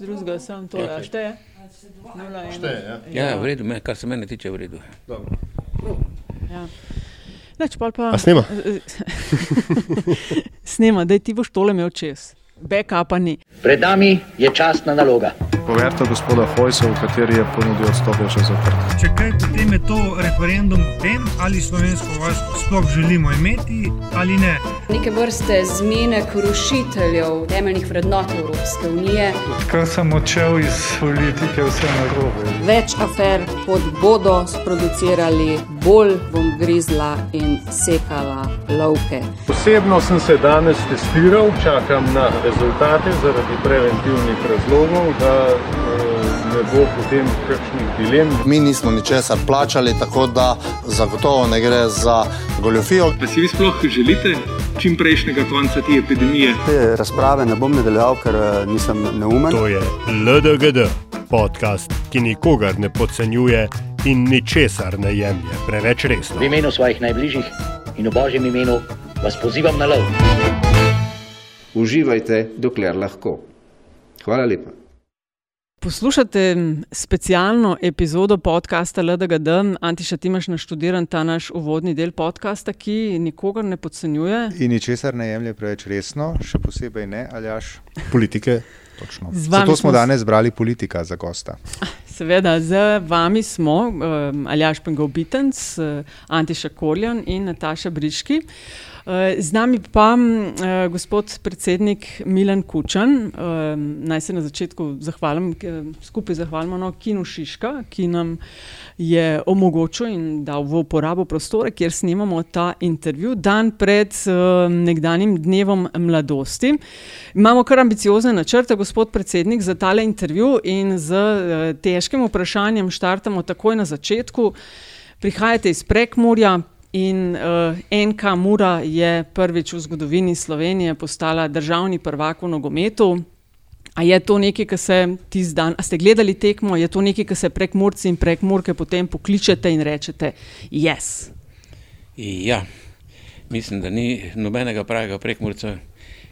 drugega, samo to, da šteje. Šteje, ja. Ja, v redu, me, kar se mene tiče, v redu. Ja. Neč, pol pa, A snema? snema, da ti boš tole imel čez. Backupa ni. Pred nami je častna naloga. Poverta gospoda Hojsa, v kateri je ponudil odstop, je še zaprt. Če kaj, potem je to referendum o tem, ali slovensko vojsko sploh želimo imeti ali ne. Neke vrste zmenek rušiteljev temeljnih vrednot Evropske unije. Odkar sem odšel iz politike, vse narobe. Več afer, kot bodo sproducirali, bolj bom grizla in sekala lovke. Osebno sem se danes testiral, čakam na rezultate zaradi preventivnih razlogov, da ne bo potem kakšnih dilem. Mi nismo ničesar plačali, tako da zagotovo ne gre za goljofijo. Pa si vi sploh želite čim prejšnjega konca te epidemije? Te razprave ne bom nadaljeval, ker eh, nisem neumen. To je LDGD, podcast, ki nikogar ne podcenjuje in ničesar ne jemlje preveč resno. V imenu svojih najbližjih in v božjem imenu vas pozivam na lov. Uživajte, dokler lahko. Hvala lepa. Poslušate specialno epizodo podcasta LDGD. Antiša, ti imaš naštudiran ta naš uvodni del podcasta, ki nikogar ne podcenjuje. In ničesar ne jemlje preveč resno, še posebej ne, aljaš. Politike. Točno. Z vami Zato smo smo danes zbrali politika za gosta. Seveda, z vami smo um, Aljaš Pengov Bitenc, uh, Antiša Korjan in Nataša Briški. Uh, Z nami pa uh, gospod predsednik Milan Kučan. Um, naj se na začetku zahvalim, skupaj zahvalimo no, Kinu Šiška, ki nam je omogočil in dal v uporabo prostore, kjer snemamo ta intervju, dan pred uh, nekdanjim dnevom mladosti. Imamo kar ambiciozne načrte, gospod predsednik, za tale intervju in z uh, težkim vprašanjem štartamo takoj na začetku. Prihajate iz Prekmurja. In uh, NK Mura je prvič v zgodovini Slovenije postala državni prvak v nogometu. A je to nekaj, kar se ti zdaj, a ste gledali tekmo, je to nekaj, kar se prek Murci in prek Murke potem pokličete in rečete: Yes. Ja, mislim, da ni nobenega pravega prekmurca,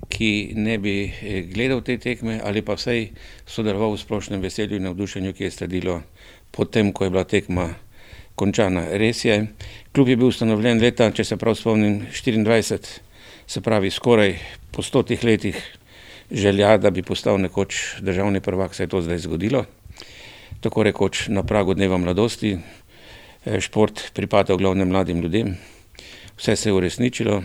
ki ne bi eh, gledal te tekme ali pa vsaj sodeloval v splošnem veselju in navdušenju, ki je sledilo potem, ko je bila tekma končana. Res je, klub je bil ustanovljen leta, če se prav spomnim, 24, se pravi skoraj po stotih letih želja, da bi postal nekoč državni prvak, se je to zdaj zgodilo. Tako rekoč na pragu dneva mladosti, Eh, šport pripada v glavnem mladim ljudem, vse se je uresničilo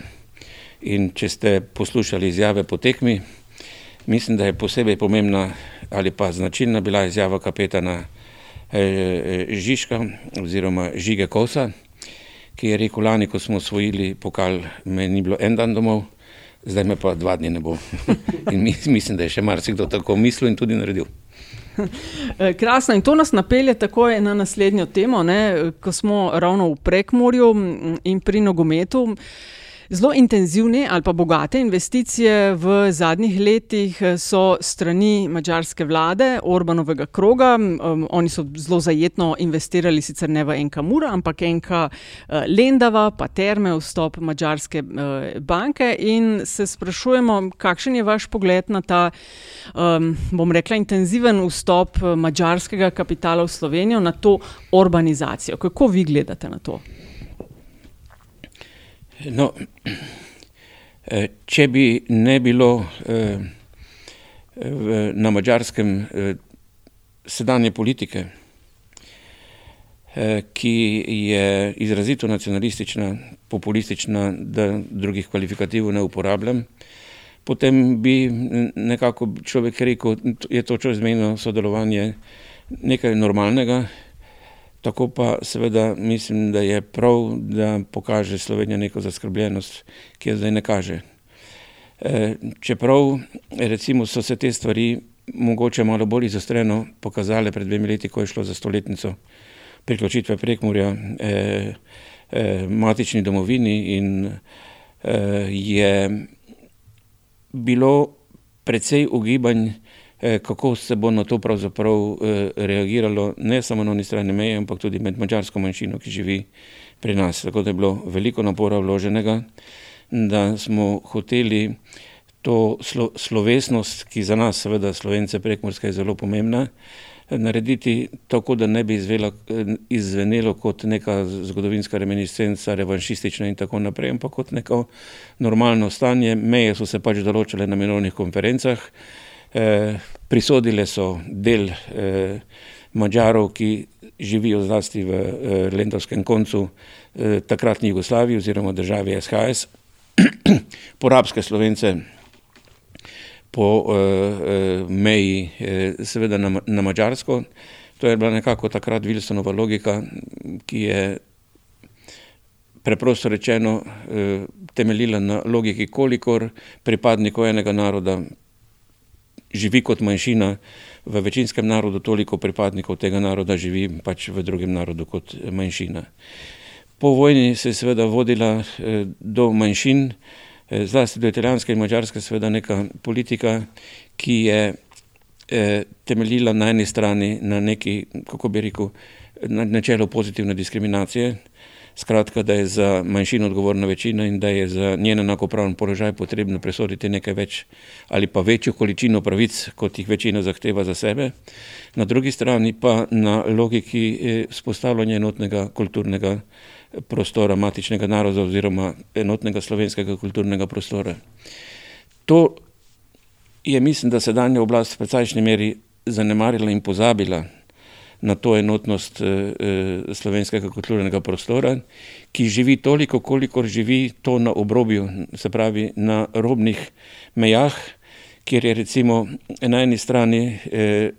in če ste poslušali izjave po tekmi, mislim, da je posebej pomembna ali pa značilna bila izjava kapetana Žižka oziroma Žige Kosa, ki je rekel lani, ko smo osvojili pokal, me ni bilo en dan domov, zdaj me pa dva dni ne bo. in mi- mislim, da je še marsikdo tako mislil in tudi naredil. Eh, Krasno in to nas napelje takoj na naslednjo temo, ne, ko smo ravno v Prekmorju m, in pri nogometu. Zelo intenzivne ali pa bogate investicije v zadnjih letih eh, so strani mačarske vlade, Orbanovega kroga. Um, oni so zelo zajetno investirali, sicer ne v NK Mura, ampak NK uh, Lendava, pa Terme, vstop mačarske uh, banke. In se sprašujemo, kakšen je vaš pogled na ta, um, bom rekla, intenziven vstop eh, mačarskega kapitala v Slovenijo, na to urbanizacijo. Kako vi gledate na to? No, eh, če bi ne bilo eh, na mačarskem eh, sedanje politike, ki je izrazito nacionalistična, populistična, da drugih kvalifikativov ne uporabljam, potem bi nekako človek rekel, da je to čezmejno sodelovanje nekaj normalnega. Tako pa seveda mislim, da je prav, da pokaže Slovenija neko zaskrbljenost, ki jo zdaj ne kaže. E, čeprav recimo so se te stvari mogoče malo bolj izostreno pokazale pred dvemi leti, ko je šlo za stoletnico priključitve Prekmurja e, e, matični domovini in e, je bilo precej ugibanj, eh, kako se bo na to pravzaprav eh, reagiralo, ne samo na oni strani meje, ampak tudi med mačarsko manjšino, ki živi pri nas. Tako da je bilo veliko napora vloženega, da smo hoteli to slo, slovesnost, ki za nas, seveda, slovence prekmorske je zelo pomembna, narediti tako, da ne bi izvela, izvenelo kot neka zgodovinska reminiscenca, revanšistična in tako naprej, ampak kot neko normalno stanje. Meje so se pač določile na mirovnih konferencah, eh, prisodile so del eh, Mačarov, ki živijo zlasti v eh, Lendavskem koncu eh, takratni Jugoslaviji oziroma državi SHS, porabske slovence po meji, seveda na, na Mačarsko. To je bila nekako takrat Wilsonova logika, ki je preprosto rečeno temeljila na logiki, kolikor pripadnikov enega naroda živi kot manjšina, v večinskem narodu toliko pripadnikov tega naroda živi pač v drugem narodu kot manjšina. Po vojni se je seveda vodila uh, do manjšin, Eh, zlasti do italijanske in mačarske, seveda neka politika, ki je eh, temeljila na eni strani na neki, kako bi rekel, na načelu pozitivne diskriminacije, skratka, da je za manjšino odgovorna večina in da je za njen enakopraven položaj potrebno presoditi nekaj več ali pa večjo količino pravic, kot jih večina zahteva za sebe, na drugi strani pa na logiki eh, spostavljanja enotnega kulturnega prostora matičnega naroda oziroma enotnega slovenskega kulturnega prostora. To je, mislim, da sedanja oblast v precejšnji meri zanemarila in pozabila na to enotnost eh, eh, slovenskega kulturnega prostora, ki živi toliko, kolikor živi to na obrobju, se pravi na robnih mejah, kjer je recimo na eni strani eh,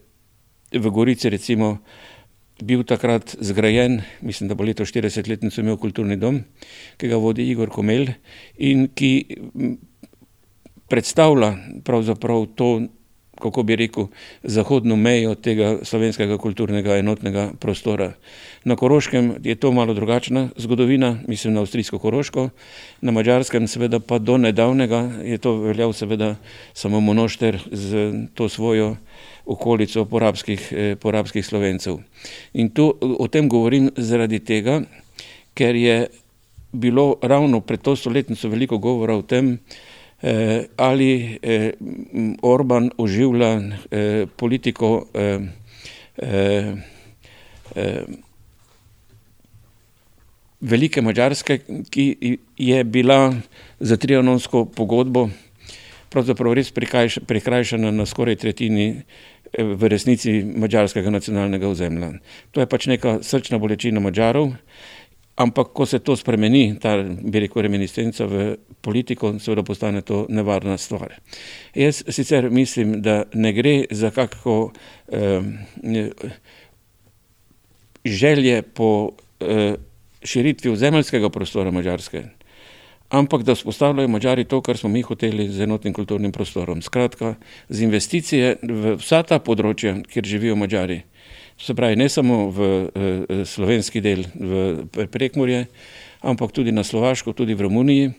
v Gorici recimo bil takrat zgrajen, mislim, da bo leto 40-letnico imel kulturni dom, ki ga vodi Igor Komel in ki predstavlja pravzaprav to, kako bi rekel, zahodno mejo tega slovenskega kulturnega enotnega prostora. Na Koroškem je to malo drugačna zgodovina, mislim na avstrijsko Koroško, na Mačarskem seveda pa do nedavnega je to veljal seveda samo monošter z to svojo okolico porabskih, eh, porabskih slovencev. In to, o tem govorim zaradi tega, ker je bilo ravno pred to stoletnico veliko govora o tem, ali eh, Orban oživlja eh, politiko eh, eh, eh, Velike Mačarske, ki je bila za trianonsko pogodbo pravzaprav res prikrajšana na skoraj tretjini v resnici mađarskega nacionalnega ozemlja. To je pač neka srčna bolečina Mađarov, ampak ko se to spremeni, ta bi rekel reminiscenca v politiko, seveda postane to nevarna stvar. Jaz sicer mislim, da ne gre za kakko eh, želje po eh, širitvi ozemeljskega prostora Mađarske, ampak da vzpostavljajo Mačari to, kar smo mi hoteli z enotnim kulturnim prostorom. Skratka, z investicije v vsa ta področja, kjer živijo Mačari, se pravi ne samo v eh, slovenski del, v Prekmurje, ampak tudi na Slovaško, tudi v Romuniji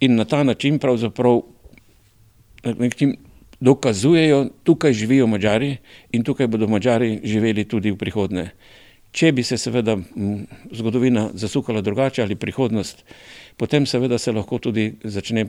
in na ta način pravzaprav nekaj dokazujejo, tukaj živijo Mačari in tukaj bodo Mačari živeli tudi v prihodnje. Če bi se seveda zgodovina zasukala drugače ali prihodnost potem seveda se lahko tudi začne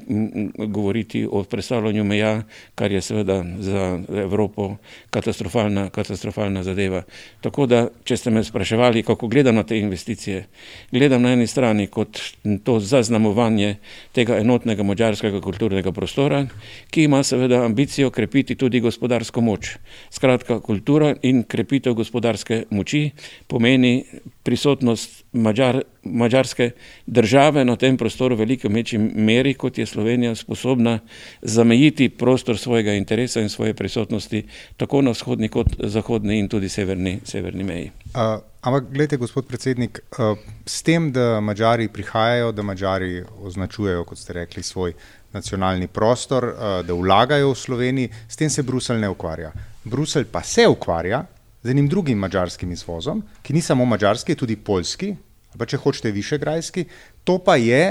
govoriti o predstavljanju meja, kar je seveda za Evropo katastrofalna, katastrofalna zadeva. Tako da, če ste me spraševali, kako gledam na te investicije, gledam na eni strani kot to zaznamovanje tega enotnega mađarskega kulturnega prostora, ki ima seveda ambicijo krepiti tudi gospodarsko moč. Skratka, kultura in krepitev gospodarske moči pomeni prisotnost Mađar, mađarske države na tem prostoru v veliko večji meri, kot je Slovenija sposobna zamejiti prostor svojega interesa in svoje prisotnosti tako na vzhodni kot zahodni in tudi severni, severni meji. Uh, ampak, gledajte, gospod predsednik, uh, s tem, da Mačari prihajajo, da Mačari označujejo, kot ste rekli, svoj nacionalni prostor, uh, da vlagajo v Sloveniji, s tem se Bruselj ne ukvarja. Bruselj pa se ukvarja z enim drugim mačarskim izvozom, ki ni samo mačarski, tudi polski, pa če hočete višegrajski, to pa je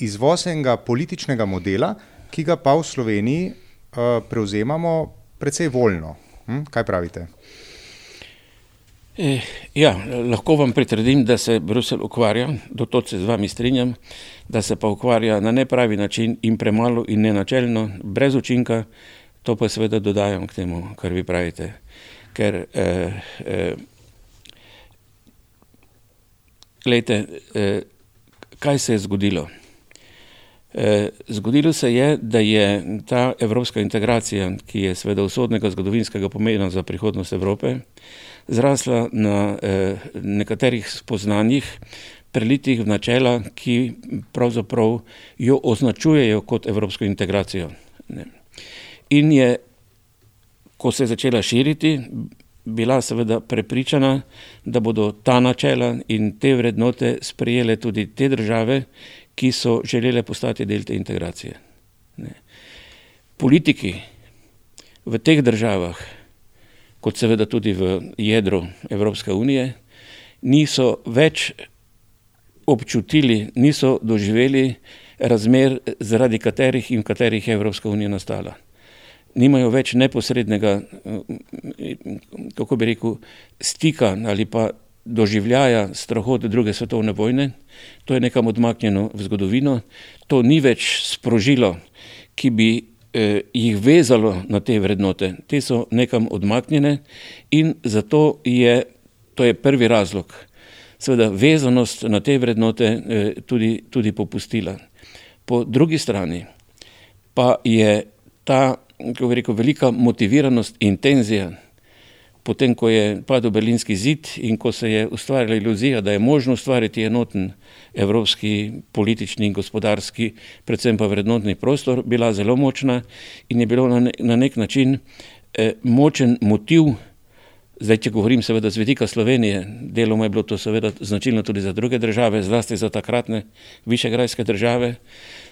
izvoz enega političnega modela, ki ga pa v Sloveniji uh, prevzemamo precej voljno. Hm? Kaj pravite? Eh, ja, lahko vam pritrdim, da se Bruselj ukvarja, do to se z vami strinjam, da se pa ukvarja na nepravi način in premalo in nenačelno, brez učinka, to pa seveda dodajam k temu, kar vi pravite. Ker, eh, eh, gledajte, eh, kaj se je zgodilo? Eh, zgodilo se je, da je ta evropska integracija, ki je seveda usodnega zgodovinskega pomena za prihodnost Evrope, zrasla na eh, nekaterih spoznanjih, prelitih v načela, ki pravzaprav jo označujejo kot evropsko integracijo. Ne. In je, ko se je začela širiti, bila seveda prepričana, da bodo ta načela in te vrednote sprejele tudi te države, ki so želele postati del te integracije. Ne. Politiki v teh državah, kot seveda tudi v jedru Evropske unije, niso več občutili, niso doživeli razmer, zaradi katerih in katerih je Evropska unija nastala. Nimajo več neposrednega, kako bi rekel, stika ali pa doživljaja strahot druge svetovne vojne, to je nekam odmaknjeno v zgodovino, to ni več sprožilo, ki bi eh, jih vezalo na te vrednote, te so nekam odmaknjene in zato je, to je prvi razlog, seveda vezanost na te vrednote eh, tudi, tudi popustila. Po drugi strani pa je ta, kako rekel, velika motiviranost, intenzija, potem, ko je padel berlinski zid in ko se je ustvarila iluzija, da je možno ustvariti enoten evropski politični in gospodarski, predvsem pa vrednotni prostor, bila zelo močna in je bilo na, ne, na nek način eh, močen motiv, zdaj če govorim seveda z vidika Slovenije, deloma je bilo to seveda značilno tudi za druge države, zlasti za takratne višegrajske države,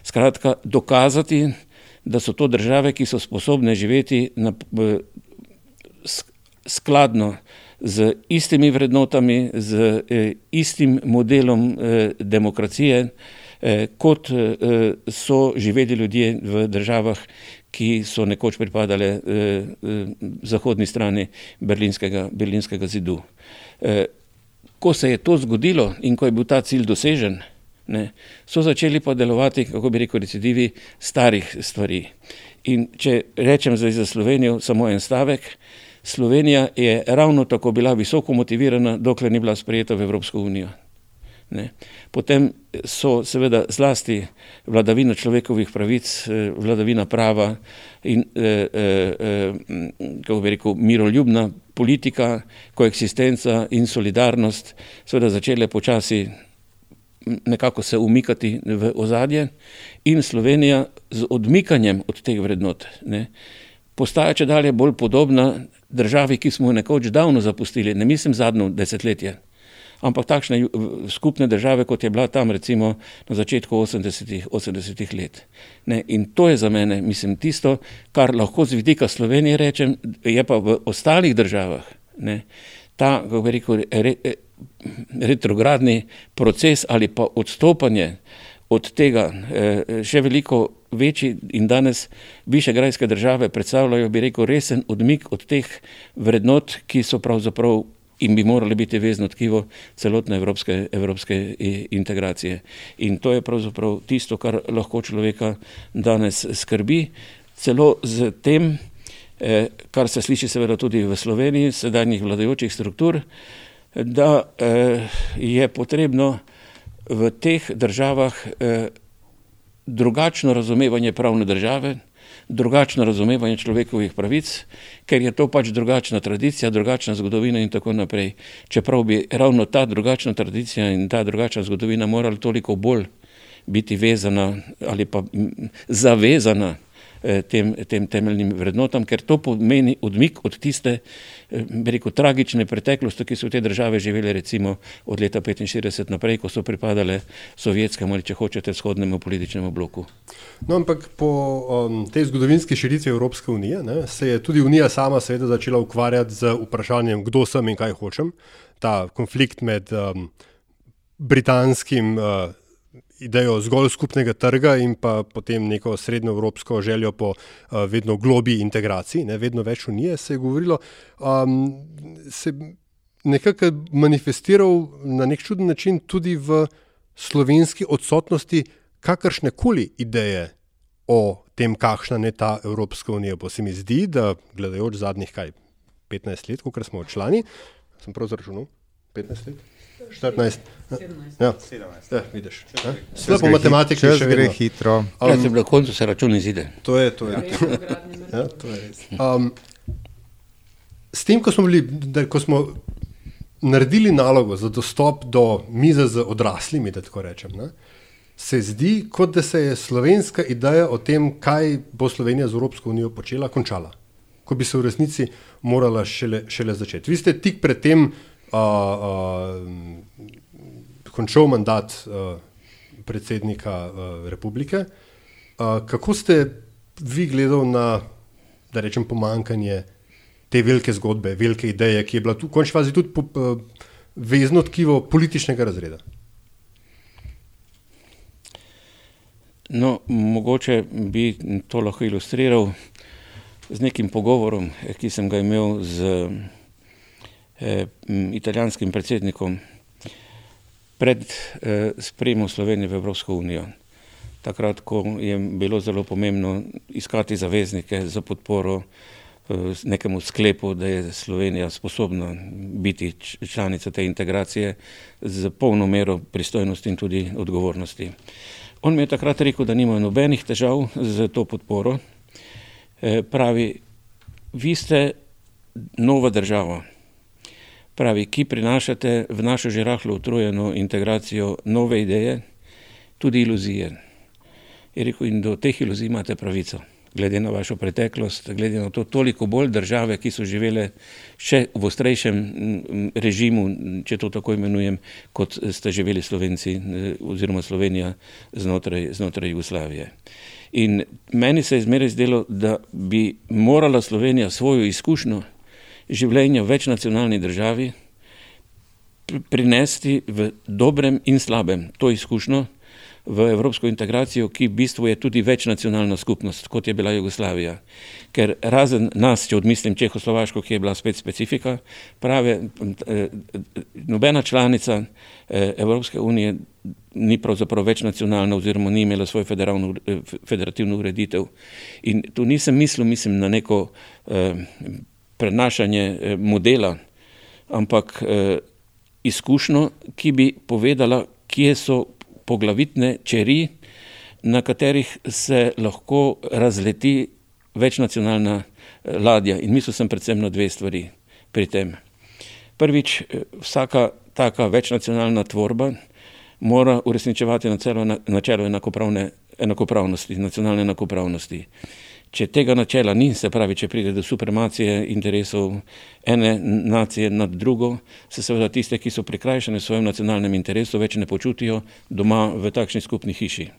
skratka dokazati, da so to države, ki so sposobne živeti na, skladno z istimi vrednotami, z eh, istim modelom eh, demokracije, eh, kot so živeli ljudje v državah, ki so nekoč pripadale zahodni strani berlinskega, berlinskega zidu. Ko se je to zgodilo in ko je bil ta cilj dosežen, ne, so začeli pa delovati, kako bi rekel, recidivi starih stvari. In če rečem zdaj za Slovenijo samo en stavek, Slovenija je ravno tako bila visoko motivirana, dokler ni bila sprejeta v Evropsko unijo. Ne. Potem so seveda zlasti vladavina človekovih pravic, eh, vladavina prava in eh, eh, kako bi rekel, miroljubna politika, koeksistenca in solidarnost seveda začele počasi nekako se umikati v ozadje in Slovenija z odmikanjem od teh vrednot ne, postaja če dalje bolj podobna državi, ki smo jo nekoč davno zapustili, ne mislim zadnjo desetletje, ampak takšne skupne države, kot je bila tam recimo na začetku 80-ih 80 let. Ne, in to je za mene, mislim, tisto, kar lahko z vidika Slovenije rečem, je pa v ostalih državah. Ne, ta, kako bi rekel, re, retrogradni proces ali pa odstopanje od tega eh, še veliko večji in danes višegrajske države predstavljajo, bi rekel, resen odmik od teh vrednot, ki so pravzaprav in bi morali biti vezno tkivo celotne evropske, evropske integracije. In to je pravzaprav tisto, kar lahko človeka danes skrbi, celo z tem, eh, kar se sliši seveda tudi v Sloveniji, sedajnih vladajočih struktur, da eh, je potrebno v teh državah eh, drugačno razumevanje pravne države, drugačno razumevanje človekovih pravic, ker je to pač drugačna tradicija, drugačna zgodovina in tako naprej. Čeprav bi ravno ta drugačna tradicija in ta drugačna zgodovina morala toliko bolj biti vezana ali pa zavezana tem, tem temeljnim vrednotam, ker to pomeni odmik od tiste, eh, rekel, tragične preteklosti, ki so v te države živele recimo od leta 1945 naprej, ko so pripadale sovjetskemu ali če hočete vzhodnemu političnemu bloku. No, ampak po um, tej zgodovinski širitvi Evropske unije ne, se je tudi Unija sama seveda začela ukvarjati z vprašanjem, kdo sem in kaj hočem. Ta konflikt med um, britanskim uh, idejo zgolj skupnega trga in pa potem neko srednjo evropsko željo po uh, vedno globi integraciji, ne, vedno več unije se je govorilo. Um, se nekako manifestiral na nek čuden način tudi v slovenski odsotnosti kakršne koli ideje o tem, kakšna je ta Evropska unija. Pa se mi zdi, da gledajoč zadnjih kaj 15 let, ko smo člani, sem prav zračunal 15 let. 14, 17, ja. 17. Ja, vidiš. Slepo matematiko še gre hitro. Um, ja, na koncu se račun izide. To je, to je. ja, to je res. Um, s tem, ko smo, bili, da, ko smo naredili nalogo za dostop do mize z odraslimi, da tako rečem, ne, se zdi, kot da se je slovenska ideja o tem, kaj bo Slovenija z Evropsko unijo počela, končala. Ko bi se v resnici morala šele, šele začeti. Vi ste tik pred tem uh, končal mandat uh, predsednika uh, republike. Uh, kako ste vi gledali na, da rečem, pomankanje te velike zgodbe, velike ideje, ki je bila tu v končni fazi tudi po, uh, vezno tkivo političnega razreda? No, mogoče bi to lahko ilustriral z nekim pogovorom, ki sem ga imel z italijanskim predsednikom pred eh, sprejemom Slovenije v Evropsko unijo. Takrat, ko je bilo zelo pomembno iskati zaveznike za podporo eh, nekemu sklepu, da je Slovenija sposobna biti članica te integracije z polno mero pristojnosti in tudi odgovornosti. On mi je takrat rekel, da nimajo nobenih težav z to podporo. Pravi, vi ste nova država, pravi, ki prinašate v našo že rahlo utrujeno integracijo nove ideje, tudi iluzije. Je rekel, in do teh iluzij imate pravico glede na vašo preteklost, glede na to toliko bolj države, ki so živele še v ostrejšem režimu, če to tako imenujem, kot ste živeli Slovenci oziroma Slovenija znotraj, znotraj Jugoslavije. In meni se je zmeraj zdelo, da bi morala Slovenija svojo izkušnjo življenja v večnacionalni državi prinesti v dobrem in slabem to izkušnjo, v evropsko integracijo, ki v bistvu je tudi večnacionalna skupnost, kot je bila Jugoslavija. Ker razen nas, če odmislim Čehoslovaško, ki je bila spet specifika, prave, eh, nobena članica eh, Evropske unije ni pravzaprav večnacionalna oziroma ni imela svoj eh, federativno ureditev. In tu nisem mislil, mislim na neko prenašanje modela, ampak izkušnjo, ki bi povedala, kje so poglavitne čeri, na katerih se lahko razleti večnacionalna eh, ladja. In mislil sem predvsem na dve stvari pri tem. Prvič, eh, vsaka taka večnacionalna tvorba mora uresničevati načelo enakopravnosti, nacionalne enakopravnosti. Če tega načela ni, se pravi, če pride do supremacije interesov ene nacije nad drugo, se seveda tiste, ki so prikrajšane svojem nacionalnem interesu, več ne počutijo doma v takšni skupni hiši.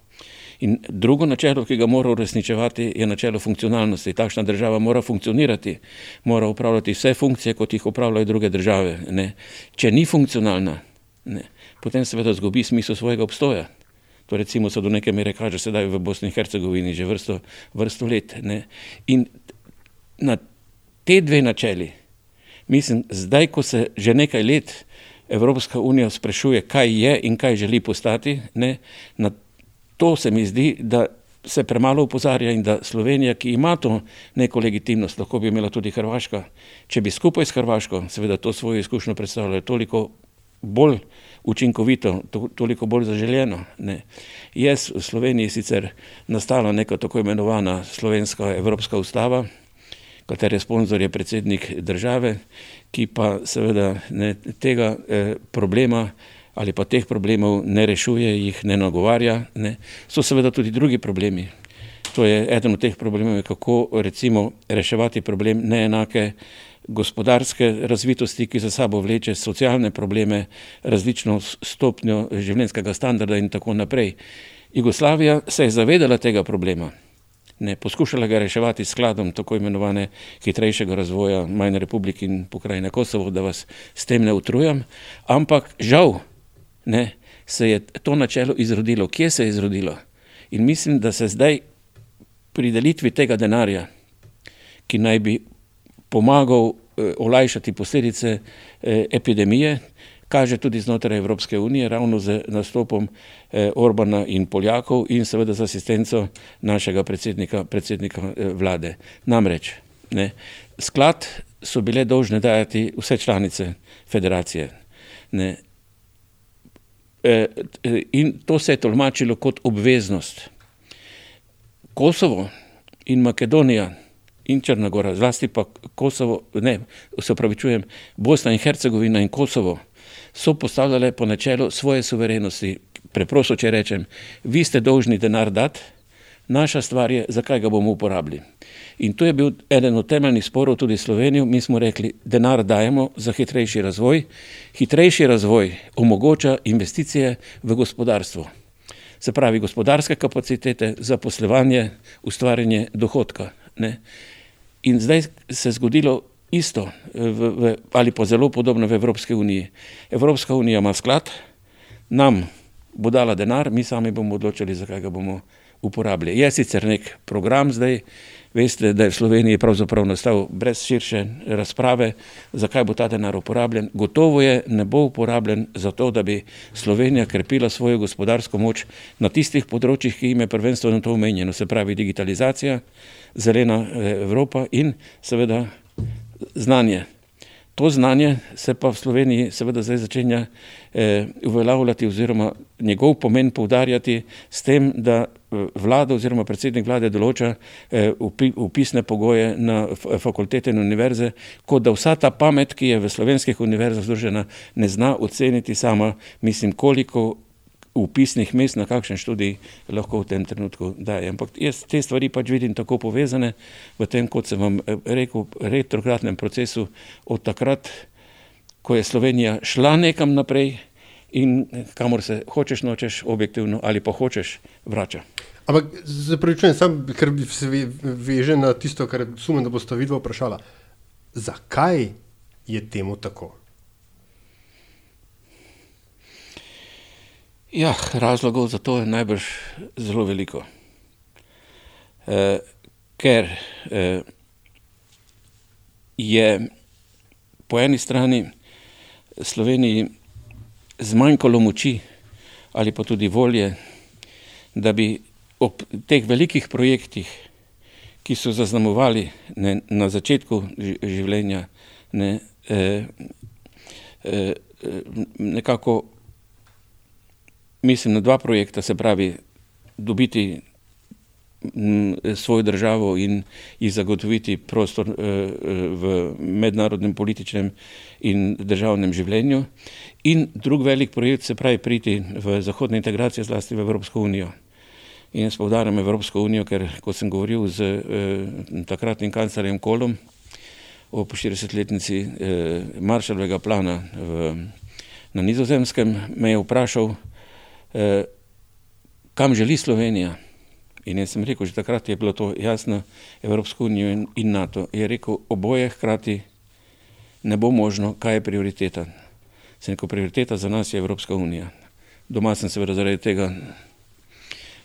In drugo načelo, ki ga mora uresničevati, je načelo funkcionalnosti. Takšna država mora funkcionirati, mora upravljati vse funkcije, kot jih upravljajo druge države. Ne. Če ni funkcionalna, ne, potem seveda zgubi smisel svojega obstoja. To recimo se do neke mere kaže sedaj v Bosni in Hercegovini že vrsto, vrsto let. Ne? In na te dve načeli, mislim, zdaj, ko se že nekaj let Evropska unija sprašuje, kaj je in kaj želi postati, ne? na to se mi zdi, da se premalo upozarja in da Slovenija, ki ima to neko legitimnost, lahko bi imela tudi Hrvaška, če bi skupaj s Hrvaško, seveda to svojo izkušnjo predstavljala toliko bolj učinkovito, to, toliko bolj zaželjeno. Ne. Je v Sloveniji sicer nastala neka tako imenovana slovenska evropska ustava, katere sponzor je predsednik države, ki pa seveda ne, tega eh, problema ali pa teh problemov ne rešuje, jih ne nagovarja. Ne. So seveda tudi drugi problemi. To je eden od teh problemov, kako recimo reševati problem neenake gospodarske razvitosti, ki za sabo vleče socialne probleme, različno stopnjo življenjskega standarda in tako naprej. Jugoslavija se je zavedala tega problema. Ne, poskušala ga reševati s skladom tako imenovane hitrejšega razvoja Majne republike in pokrajine Kosovo, da vas s tem ne utrujam, ampak žal ne, se je to načelo izrodilo. Kje se je izrodilo? In mislim, da se zdaj pri delitvi tega denarja, ki naj bi pomagal olajšati posledice epidemije, kaže tudi znotraj Evropske unije, ravno z nastopom Orbana in Poljakov in seveda z asistenco našega predsednika, predsednika vlade. Namreč, ne, sklad so bile dolžne dajati vse članice federacije. Ne, in to se je tolmačilo kot obveznost. Kosovo in Makedonija in Črnagora, zlasti pa Kosovo, ne, se upravičujem, Bosna in Hercegovina in Kosovo so postavljale po načelu svoje suverenosti. Preprosto, če rečem, vi ste dolžni denar dati, naša stvar je, zakaj ga bomo uporabili. In to je bil eden od temeljnih sporov tudi Slovenijo. Mi smo rekli, denar dajemo za hitrejši razvoj. Hitrejši razvoj omogoča investicije v gospodarstvo. Se pravi, gospodarske kapacitete, zaposlovanje, ustvarjanje dohodka. Ne? In zdaj se je zgodilo isto v, v, ali pa zelo podobno v Evropski uniji. Evropska unija ima sklad, nam bo dala denar, mi sami bomo odločili, zakaj ga bomo uporabljali. Je sicer nek program zdaj, Veste, da je v Sloveniji pravzaprav nastal brez širše razprave, zakaj bo ta denar uporabljen. Gotovo je, ne bo uporabljen za to, da bi Slovenija krepila svojo gospodarsko moč na tistih področjih, ki jim je prvenstveno to omenjeno, se pravi digitalizacija, zelena eh, Evropa in seveda znanje. To znanje se pa v Sloveniji seveda zdaj začenja eh, uveljavljati oziroma njegov pomen poudarjati s tem, da eh, vlada oziroma predsednik vlade določa eh, upisne pogoje na fakultete in univerze, kot da vsa ta pamet, ki je v slovenskih univerzah združena, ne zna oceniti sama, mislim, koliko upisnih mest na kakšen študij lahko v tem trenutku daje. Ampak jaz te stvari pač vidim tako povezane v tem, kot sem vam eh, rekel, retrogradnem procesu od takrat, ko je Slovenija šla nekam naprej in kamor se hočeš, nočeš, objektivno ali pa hočeš, vrača. Ampak zapravičujem, sam, ker se veže na tisto, kar sumem, da boste vidva vprašala. Zakaj je temu tako? Ja, razlogov za to je najbrž zelo veliko. E, ker e, je po eni strani Sloveniji zmanjkalo moči ali pa tudi volje, da bi ob teh velikih projektih, ki so zaznamovali ne, na začetku življenja, ne, e, e, nekako mislim na dva projekta, se pravi, dobiti mm, svojo državo in ji zagotoviti prostor eh, eh, v mednarodnem političnem in državnem življenju. In drug velik projekt se pravi priti v zahodne integracije, zlasti v Evropsko unijo. In jaz povdarjam Evropsko unijo, ker ko sem govoril z eh, takratnim kanclerjem Kolom o 40-letnici eh, Maršalovega plana v, na nizozemskem, me je vprašal, kam želi Slovenija. In jaz sem rekel, že takrat je bilo to jasno, Evropsko unijo in, in NATO. Je rekel, oboje hkrati ne bo možno, kaj je prioriteta. Sem rekel, prioriteta za nas je Evropska unija. Doma sem seveda zaradi tega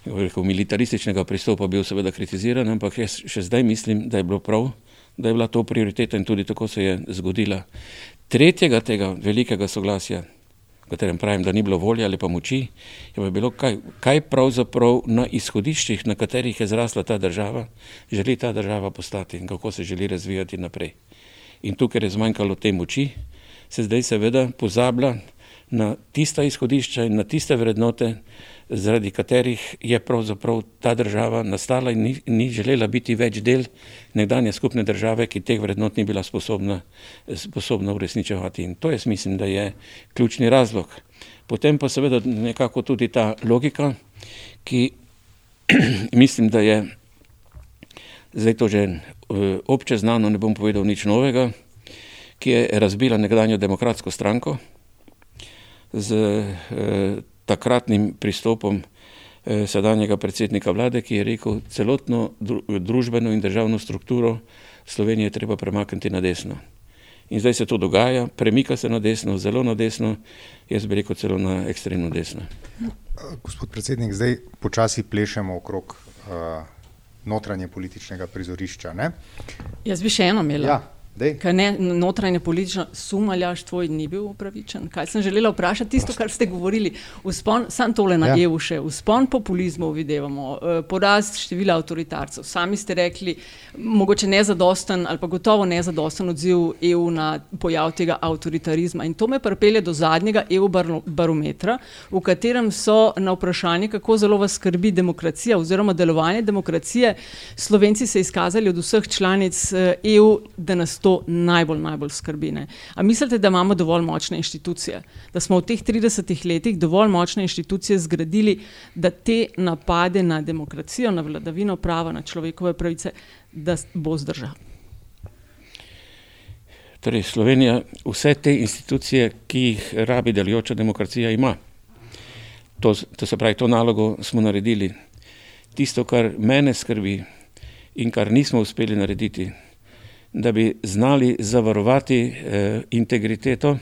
rekel, militarističnega pristopa bil seveda kritiziran, ampak jaz še zdaj mislim, da je bilo prav, da je bila to prioriteta in tudi tako se je zgodila. Tretjega tega velikega soglasja katerem pravim, da ni bilo volje ali pa moči, je pa bilo, kaj, kaj pravzaprav na izhodiščih, na katerih je zrasla ta država, želi ta država postati in kako se želi razvijati naprej. In tukaj je zmanjkalo te moči, se zdaj seveda pozablja na tista izhodišča in na tiste vrednote, zaradi katerih je pravzaprav ta država nastala in ni, ni želela biti več del nekdanje skupne države, ki teh vrednot ni bila sposobna, sposobna uresničevati. In to jaz mislim, da je ključni razlog. Potem pa seveda nekako tudi ta logika, ki mislim, da je zdaj to že eh, obče znano, ne bom povedal nič novega, ki je razbila nekdanjo demokratsko stranko z eh, takratnim pristopom eh, sedanjega predsednika vlade, ki je rekel, celotno družbeno in državno strukturo Slovenije treba premakniti na desno. In zdaj se to dogaja, premika se na desno, zelo na desno, jaz bi rekel celo na ekstremno desno. Gospod predsednik, zdaj počasi plešemo okrog uh, notranje političnega prizorišča. Ne? Jaz bi še eno imela. Ja. Kaj ne, notranje politično sumaljaš tvoj ni bil upravičen. Kaj sem želela vprašati, tisto, kar ste govorili, uspon, sam tole na ja. EU še, uspon populizmu videvamo, eh, porast števila avtoritarcev. Sami ste rekli, mogoče nezadosten ali pa gotovo nezadosten odziv EU na pojav tega avtoritarizma. In to me pripelje do zadnjega EU barometra, v katerem so na vprašanje, kako zelo vas skrbi demokracija oziroma delovanje demokracije, Slovenci se izkazali od vseh članic EU, eh, e da nas to najbolj, najbolj skrbi. Ne? A mislite, da imamo dovolj močne inštitucije, da smo v teh 30 letih dovolj močne inštitucije zgradili, da te napade na demokracijo, na vladavino prava, na človekove pravice, da bo zdržal? Torej, Slovenija vse te institucije, ki jih rabi delujoča demokracija, ima. To, to se pravi, to nalogo smo naredili. Tisto, kar mene skrbi in kar nismo uspeli narediti, da bi znali zavarovati eh, integriteto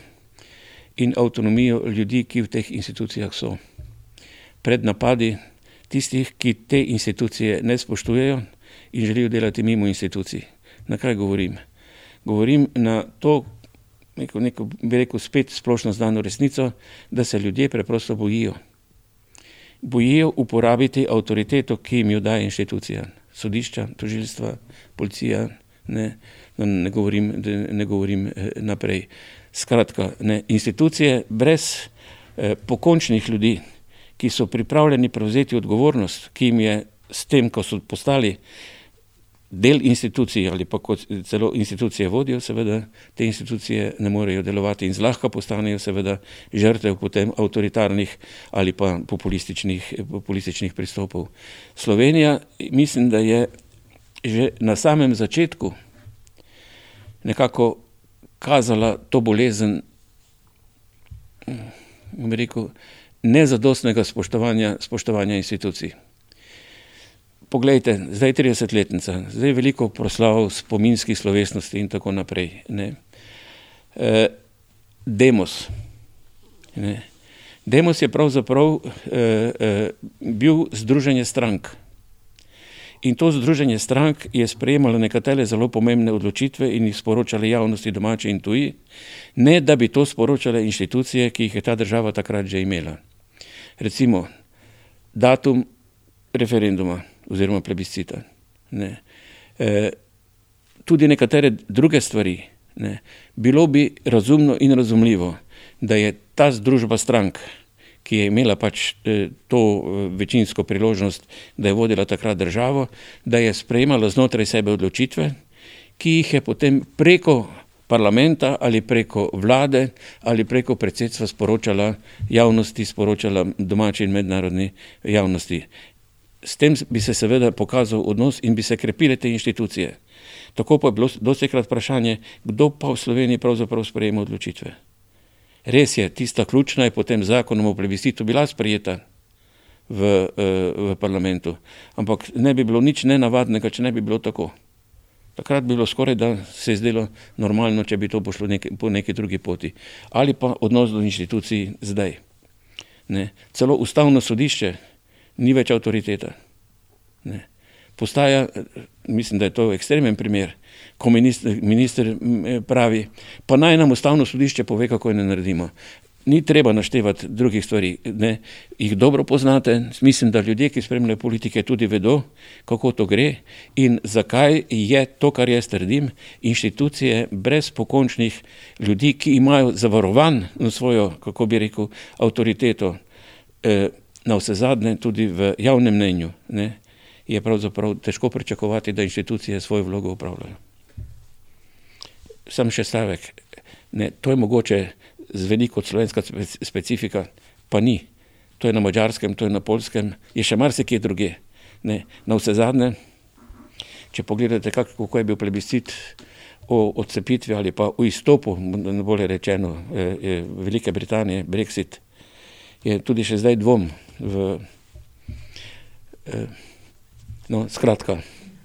in avtonomijo ljudi, ki v teh institucijah so. Pred napadi tistih, ki te institucije ne spoštujejo in želijo delati mimo institucij. Na kaj govorim? Govorim na to, neko, neko, bi rekel, spet splošno znano resnico, da se ljudje preprosto bojijo. Bojijo uporabiti avtoriteto, ki jim jo daje inštitucija, sodišča, tožilstva, policija, ne, ne govorim, ne govorim eh, naprej. Skratka, ne, institucije brez eh, pokončnih ljudi, ki so pripravljeni prevzeti odgovornost, ki jim je s tem, ko so postali del institucij ali pa kot celo institucije vodijo, seveda te institucije ne morejo delovati in zlahka postanejo seveda žrtev potem avtoritarnih ali pa populističnih, populističnih pristopov. Slovenija mislim, da je že na samem začetku nekako kazala to bolezen, bom rekel, nezadostnega spoštovanja, spoštovanja institucij. Poglejte, zdaj je 30-letnica, zdaj je veliko proslav spominskih slovesnosti in tako naprej. Ne. E, demos. Ne. Demos je pravzaprav e, e, bil združenje strank. In to združenje strank je sprejemalo nekatere zelo pomembne odločitve in jih sporočali javnosti domači in tuji, ne da bi to sporočale inštitucije, ki jih je ta država takrat že imela. Recimo datum referenduma oziroma plebiscita. Ne. E, tudi nekatere druge stvari. Ne. Bilo bi razumno in razumljivo, da je ta združba strank ki je imela pač eh, to eh, večinsko priložnost, da je vodila takrat državo, da je sprejemala znotraj sebe odločitve, ki jih je potem preko parlamenta ali preko vlade ali preko predsedstva sporočala javnosti, sporočala domači in mednarodni javnosti. S tem bi se seveda pokazal odnos in bi se krepile te inštitucije. Tako pa je bilo dosekrat vprašanje, kdo pa v Sloveniji pravzaprav sprejema odločitve. Res je, tista ključna je potem zakonom o plebiscitu bila sprejeta v, eh, v parlamentu, ampak ne bi bilo nič nenavadnega, če ne bi bilo tako. Takrat bi bilo skoraj, da se je zdelo normalno, če bi to pošlo neki, po neki drugi poti. Ali pa odnos do inštitucij zdaj. Ne. Celo ustavno sodišče ni več avtoriteta. Ne. Postaja, mislim, da je to ekstremen primer, ko minister, minister eh, pravi, pa naj nam ustavno sodišče pove, kako ne naredimo. Ni treba naštevati drugih stvari, ne? jih dobro poznate. Mislim, da ljudje, ki spremljajo politike, tudi vedo, kako to gre in zakaj je to, kar jaz trdim, inštitucije brez pokončnih ljudi, ki imajo zavarovan svojo, kako bi rekel, avtoriteto, eh, na vse zadnje tudi v javnem mnenju, ne? je pravzaprav težko pričakovati, da inštitucije svojo vlogo upravljajo sam še stavek. Ne, to je mogoče zveni kot slovenska specifika, pa ni. To je na mačarskem, to je na polskem, je še marsikje druge. Ne, na vse zadnje, če pogledate, kako je bil plebiscit o odcepitvi ali pa o izstopu, bolje rečeno, eh, eh, Velike Britanije, Brexit, je tudi še zdaj dvom v. Eh, no, skratka.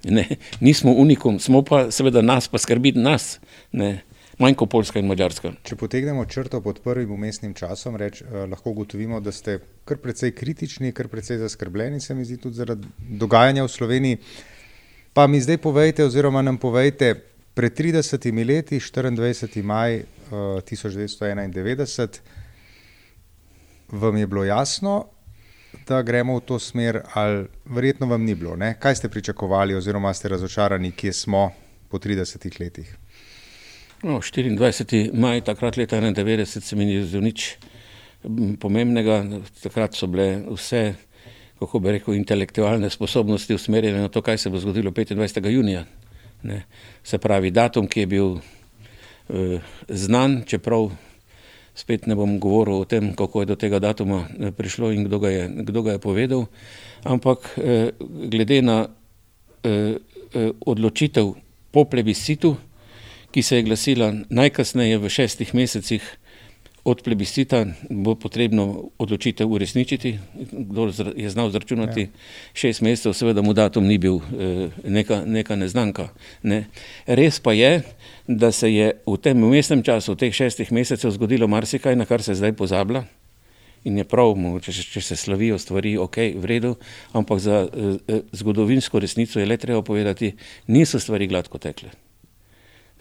Ne, nismo unikum, smo pa seveda nas, pa skrbiti nas, ne, manj kot Poljska in Mačarska. Če potegnemo črto pod prvim umestnim časom, reč, eh, lahko ugotovimo, da ste kar precej kritični, kar precej zaskrbljeni, se mi zdi tudi zaradi dogajanja v Sloveniji. Pa mi zdaj povejte, oziroma nam povejte, Pred 30 leti, 24. maj uh, 1991, vam je bilo jasno, da gremo v to smer, ali verjetno vam ni bilo? Ne? Kaj ste pričakovali, oziroma ste razočarani, kje smo po 30 letih? No, 24. maj, takrat leta 91, se mi ni zdelo nič pomembnega. Takrat so bile vse, kako bi rekel, intelektualne sposobnosti usmerjene na to, kaj se bo zgodilo 25. junija. Ne. Se pravi, datum, ki je bil eh, znan, čeprav spet ne bom govoril o tem, kako je do tega datuma eh, prišlo in kdo ga je, kdo ga je povedal, ampak eh, glede na eh, odločitev po plebiscitu, ki se je glasila najkasneje v šestih mesecih od plebiscita, bo potrebno odločitev uresničiti. Kdo je znal zračunati ja. šest mesecev, seveda mu datum ni bil eh, neka, neka neznanka. Ne. Res pa je, da se je v tem umestnem času, v teh šestih mesecev, zgodilo marsikaj, na kar se zdaj pozablja. In je prav, če, če se slavijo stvari, ok, v redu, ampak za eh, zgodovinsko resnico je le treba povedati, niso stvari gladko tekle.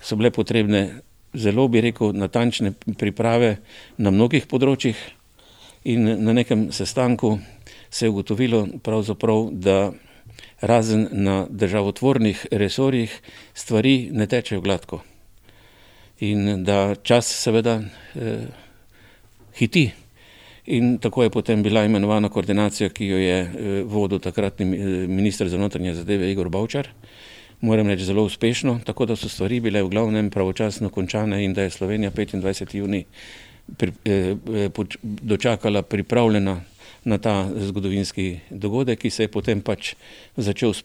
So bile potrebne zelo, bi rekel, natančne priprave na mnogih področjih, in na nekem sestanku se je ugotovilo, da razen na državotvornih resorjih stvari ne tečejo gladko. In da čas seveda eh, hiti. In tako je potem bila imenovana koordinacija, ki jo je eh, vodil takratni eh, ministr za notranje zadeve Igor Bavčar moram reči, zelo uspešno, tako da so stvari bile v glavnem pravočasno končane in da je Slovenija 25. juni pri, eh, eh dočakala pripravljena na ta zgodovinski dogodek, ki se je potem pač začel s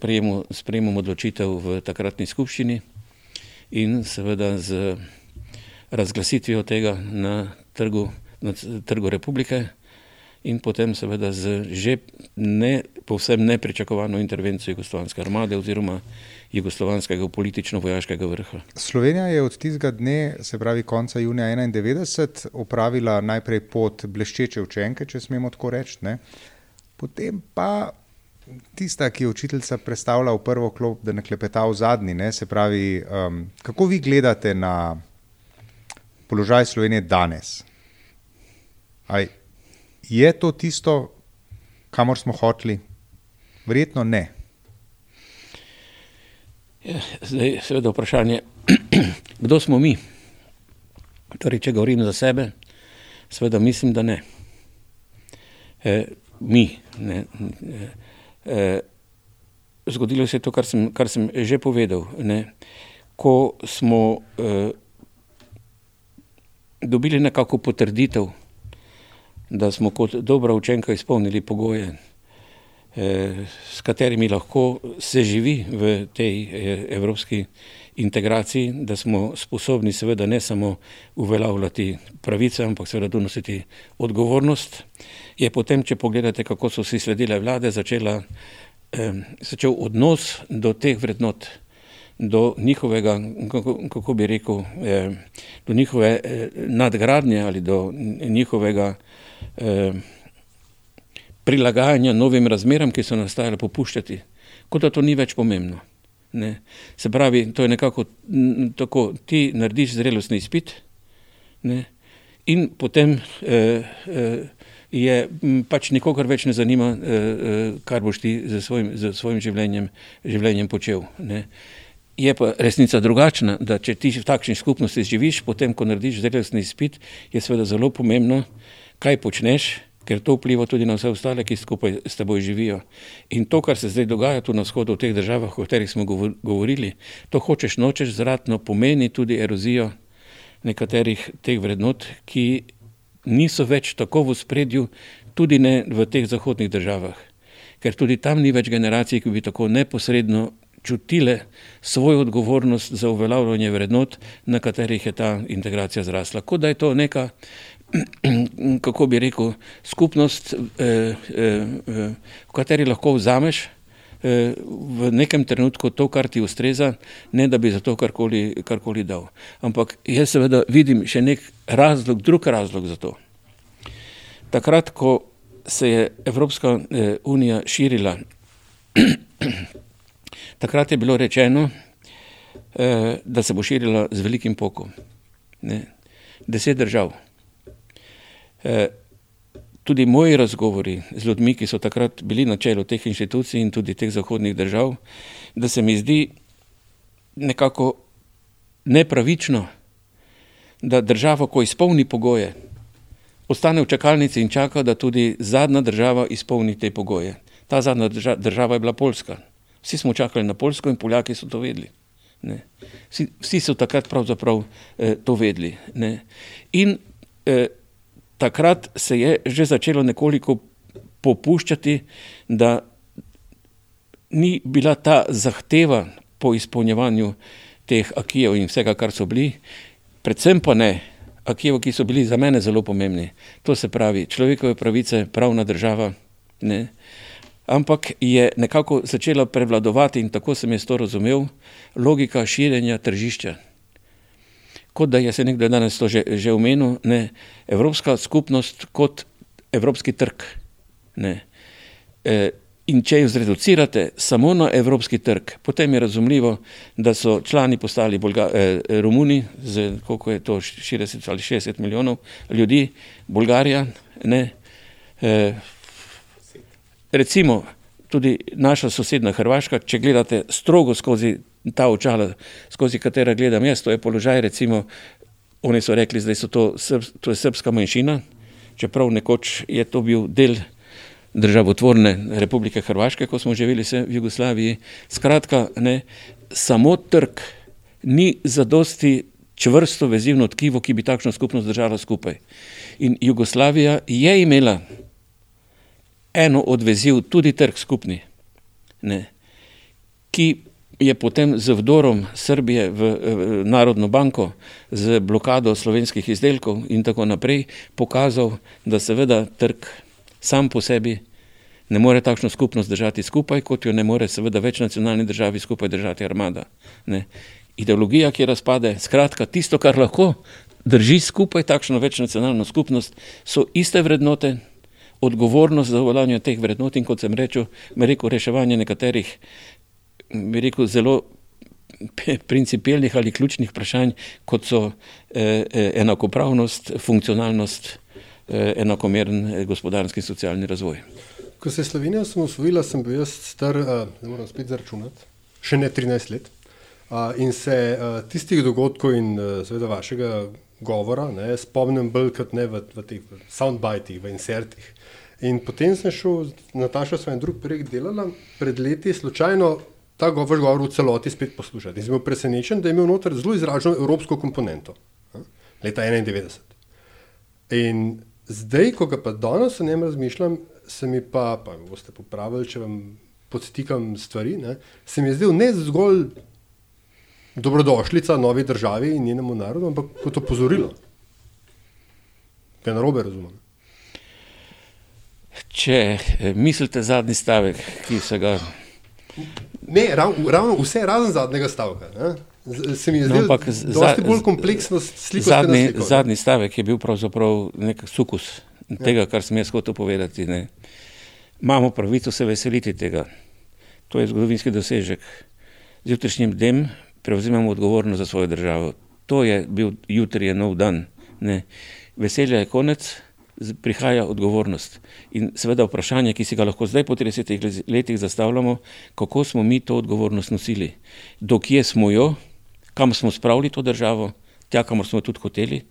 sprejemom odločitev v takratni skupščini in seveda z razglasitvijo tega na trgu, na trgu republike in potem seveda z že ne, povsem nepričakovano intervencijo jugoslovanske armade oziroma jugoslovanskega politično-vojaškega vrha. Slovenija je od tistega dne, se pravi konca junija 1991, opravila najprej pot bleščeče učenke, če smemo tako reči, ne? potem pa tista, ki je učiteljica predstavila v prvo klop, da ne klepeta v zadnji. Ne? Se pravi, um, kako vi gledate na položaj Slovenije danes? Aj, je to tisto, kamor smo hoteli? Verjetno ne. Ja, zdaj, seveda, vprašanje, kdo smo mi? Torej, če govorim za sebe, seveda mislim, da ne. E, mi. Ne, e, zgodilo se je to, kar sem, kar sem že povedal. Ne. Ko smo e, dobili nekako potrditev, da smo kot dobra učenka izpolnili pogoje, s katerimi lahko se živi v tej eh, evropski integraciji, da smo sposobni seveda ne samo uveljavljati pravice, ampak seveda tudi nositi odgovornost, je potem, če pogledate, kako so si sledile vlade, začela, eh, začel odnos do teh vrednot, do njihovega, kako, kako bi rekel, do njihove nadgradnje ali do njihovega eh, prilagajanja novim razmeram, ki so nastajale, popuščati, kot da to ni več pomembno. Ne. Se pravi, to je nekako tako, ti narediš zrelostni izpit ne, in potem eh, eh, je pač nikogar več ne zanima, eh, eh, kar boš ti z svojim, z svojim življenjem, življenjem počel. Ne. Je pa resnica drugačna, da če ti v takšni skupnosti živiš, potem, ko narediš zrelostni izpit, je seveda zelo pomembno, kaj počneš, ker to vpliva tudi na vse ostale, ki skupaj s teboj živijo. In to, kar se zdaj dogaja tu na vzhodu, v teh državah, o katerih smo govorili, to hočeš nočeš zratno, pomeni tudi erozijo nekaterih teh vrednot, ki niso več tako v spredju, tudi ne v teh zahodnih državah. Ker tudi tam ni več generacij, ki bi tako neposredno čutile svojo odgovornost za uveljavljanje vrednot, na katerih je ta integracija zrasla. Kot da je to neka kako bi rekel, skupnost, eh, eh, eh, v kateri lahko vzameš v nekem trenutku to, kar ti ustreza, ne da bi za to karkoli, karkoli dal. Ampak jaz seveda vidim še nek razlog, drug razlog za to. Takrat, ko se je Evropska unija širila, takrat je bilo rečeno, da se bo širila z velikim pokom. Ne. Deset držav. Eh, tudi moji razgovori z ljudmi, ki so takrat bili na čelu teh inštitucij in tudi teh zahodnih držav, da se mi zdi nekako nepravično, da država, ko izpolni pogoje, ostane v čakalnici in čaka, da tudi zadnja država izpolni te pogoje. Ta zadnja država je bila Poljska. Vsi smo čakali na Poljsko in Poljaki so to vedeli. Vsi, vsi so takrat pravzaprav eh, to vedeli. Ne? In eh, takrat se je že začelo nekoliko popuščati, da ni bila ta zahteva po izpolnjevanju teh akijev in vsega, kar so bili, predvsem pa ne akijev, ki so bili za mene zelo pomembni. To se pravi človekove pravice, pravna država. Ne? Ampak je nekako začela prevladovati, in tako sem jaz to razumel, logika širjenja tržišča. Kot da je se nekdo danes to že, že omenil, ne, Evropska skupnost kot evropski trg. Ne. E, in če jo zreducirate samo na evropski trg, potem je razumljivo, da so člani postali Bolga, e, Romuni, z koliko je to 40 ali 60 milijonov ljudi, Bolgarija, ne. E, recimo tudi naša sosedna Hrvaška, če gledate strogo skozi ta očala, skozi katera gledam jaz, to je položaj, recimo, oni so rekli, da so to, to je srpska manjšina, čeprav nekoč je to bil del državotvorne Republike Hrvaške, ko smo živeli se v Jugoslaviji. Skratka, ne, samo trg ni zadosti čvrsto vezivno tkivo, ki bi takšno skupnost držala skupaj. In Jugoslavija je imela eno od veziv tudi trg skupni, ne, ki je potem z vdorom Srbije v, v Narodno banko, z blokado slovenskih izdelkov in tako naprej pokazal, da seveda trg sam po sebi ne more takšno skupnost držati skupaj, kot jo ne more seveda več nacionalni državi skupaj držati armada. Ne. Ideologija, ki razpade, skratka tisto, kar lahko drži skupaj takšno večnacionalno skupnost, so iste vrednote, odgovornost za uveljavljanje teh vrednot in kot sem rekel, rekel reševanje nekaterih rekel, zelo principijelnih ali ključnih vprašanj, kot so eh, eh, enakopravnost, funkcionalnost, eh, enakomeren gospodarski in socialni razvoj. Ko se je Slovenija osamosvojila, sem bil jaz star, ne moram spet zaračunati, še ne 13 let. In se tistih dogodkov in seveda vašega govora ne, spomnim bolj kot ne v, v teh soundbitih, v insertih. In potem sem šel, Nataša, svoj drug projekt delala, pred leti slučajno ta govor, govor v celoti spet poslušati. In sem bil presenečen, da je imel noter zelo izraženo evropsko komponento, ne, leta 91. In zdaj, ko ga pa danes o njem razmišljam, se mi pa, pa boste popravili, če vam podstikam stvari, ne, se mi je zdel ne zgolj dobrodošlica novi državi in njenemu narodu, ampak kot opozorilo. Kaj narobe razumem? Če eh, mislite zadnji stavek, ki se ga. Ne, ravno rav, vse razen zadnjega stavka. Ne? Se mi je zdelo, da je to bolj kompleksno sliko. Zadnji, zadnji stavek je bil pravzaprav nek sukus ja. tega, kar sem jaz hotel povedati. Ne? Imamo pravico se veseliti tega. To je zgodovinski dosežek. Z jutrišnjim dnem prevzemamo odgovornost za svojo državo. To je bil jutri je nov dan. Ne? Veselje je konec prihaja odgovornost. In seveda vprašanje, ki si ga lahko zdaj po 30 letih zastavljamo, kako smo mi to odgovornost nosili, dokje smo jo, kam smo spravili to državo, tja, kamor smo tudi hoteli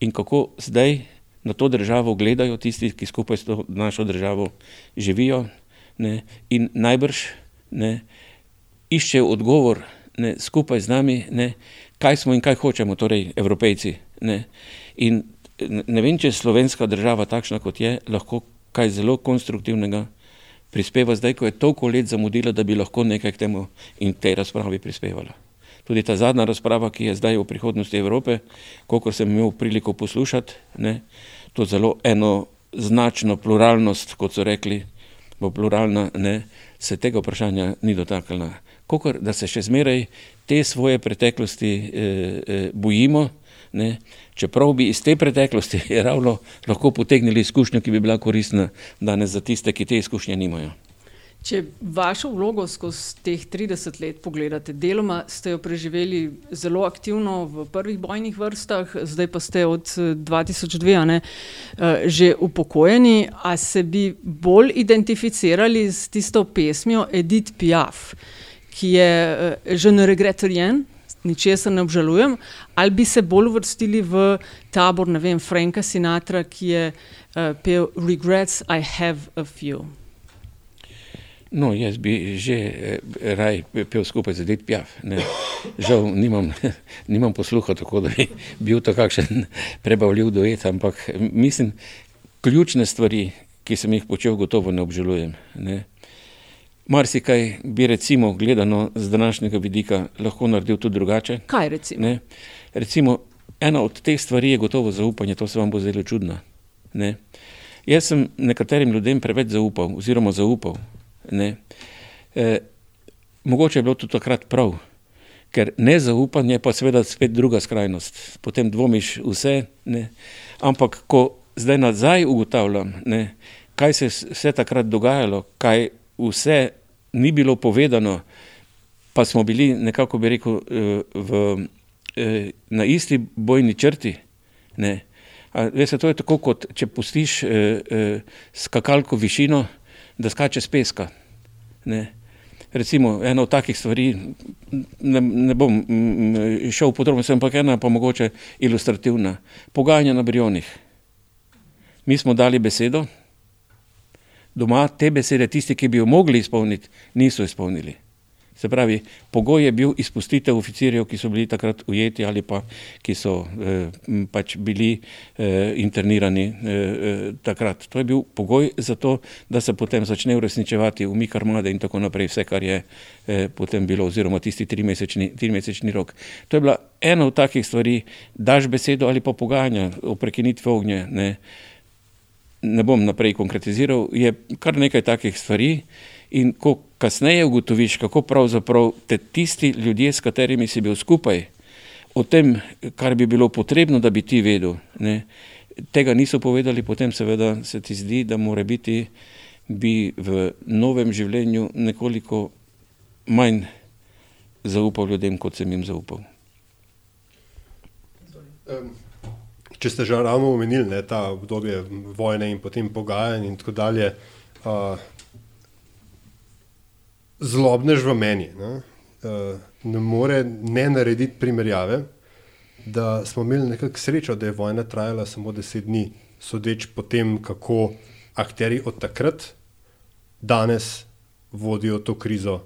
in kako zdaj na to državo gledajo tisti, ki skupaj s to našo državo živijo ne, in najbrž ne, iščejo odgovor ne, skupaj z nami, ne, kaj smo in kaj hočemo, torej evropejci. Ne. In ne vem, če slovenska država takšna, kot je, lahko kaj zelo konstruktivnega prispeva zdaj, ko je toliko let zamudila, da bi lahko nekaj k temu in tej razpravi prispevala. Tudi ta zadnja razprava, ki je zdaj o prihodnosti Evrope, koliko sem imel priliko poslušati, ne, to zelo enoznačno pluralnost, kot so rekli, bo pluralna, ne, se tega vprašanja ni dotaknila. Kokor, da se še zmeraj te svoje preteklosti eh, eh, bojimo, ne, čeprav bi iz te preteklosti ravno lahko potegnili izkušnjo, ki bi bila koristna danes za tiste, ki te izkušnje nimajo. Če vašo vlogo skozi teh 30 let pogledate, deloma ste jo preživeli zelo aktivno v prvih bojnih vrstah, zdaj pa ste od 2002 ne, že upokojeni, a se bi bolj identificirali s tisto pesmijo Edith Piaf, ki je že ne regretorjen, ničesar ne obžalujem, ali bi se bolj uvrstili v tabor, ne vem, Franka Sinatra, ki je uh, pel Regrets I have a few. No, jaz bi že eh, raj pel skupaj z Edith Piaf. Ne. Žal nimam, nimam posluha, tako da bi bil to kakšen prebavljiv duet, ampak mislim, ključne stvari, ki sem jih počel, gotovo ne obžalujem. Ne. Marsikaj bi recimo gledano z današnjega vidika lahko naredil tudi drugače. Kaj recimo? Ne. Recimo, ena od teh stvari je gotovo zaupanje, to se vam bo zelo čudno. Ne. Jaz sem nekaterim ljudem preveč zaupal, oziroma zaupal. Ne. E, mogoče je bilo tudi takrat prav, ker nezaupanje pa seveda spet druga skrajnost. Potem dvomiš vse, ne. ampak ko zdaj nazaj ugotavljam, ne, kaj se je vse takrat dogajalo, kaj vse ni bilo povedano, pa smo bili nekako bi rekel e, v, e, na isti bojni črti. Ne. A, veste, to je tako, kot če pustiš e, e, skakalko višino, da skače z peska. Ne. Recimo, ena od takih stvari, ne, ne bom šel v podrobnosti, ampak ena pa mogoče ilustrativna. Pogajanja na Brionih. Mi smo dali besedo, doma te besede, tisti, ki bi jo mogli izpolniti, niso izpolnili. Se pravi, pogoj je bil izpustitev oficirjev, ki so bili takrat ujeti ali pa ki so eh, pač bili eh, internirani eh, takrat. To je bil pogoj za to, da se potem začne uresničevati umik armade in tako naprej, vse, kar je eh, potem bilo, oziroma tisti trimesečni, trimesečni rok. To je bila ena od takih stvari, daš besedo ali pa pogajanja o prekinitvi ognja. Ne, ne bom naprej konkretiziral, je kar nekaj takih stvari. In ko kasneje ugotoviš, kako pravzaprav te tisti ljudje, s katerimi si bil skupaj, o tem, kar bi bilo potrebno, da bi ti vedel, ne, tega niso povedali, potem seveda se ti zdi, da mora biti bi v novem življenju nekoliko manj zaupal ljudem, kot sem jim zaupal. Če ste že ravno omenili ne, ta obdobje vojne in potem pogajanj in tako dalje, uh, zlobnež v meni ne, uh, ne more ne narediti primerjave, da smo imeli nekako srečo, da je vojna trajala samo deset dni, sodeč po tem, kako akteri od takrat danes vodijo to krizo,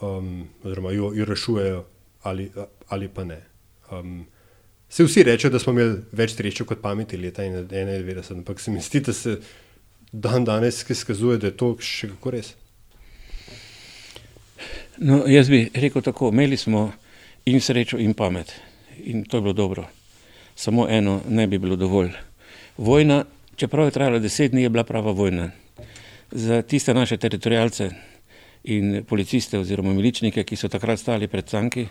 um, oziroma jo, jo rešujejo ali, ali pa ne. Um, Se vsi rečejo, da smo imeli več sreče kot pameti leta 1991, ampak se mi zdi, da se dan danes izkazuje, da je to še kako res. No, jaz bi rekel tako, imeli smo in srečo in pamet in to je bilo dobro. Samo eno ne bi bilo dovolj. Vojna, čeprav je trajala deset dni, je bila prava vojna. Za tiste naše teritorijalce in policiste oziroma miličnike, ki so takrat stali pred canki,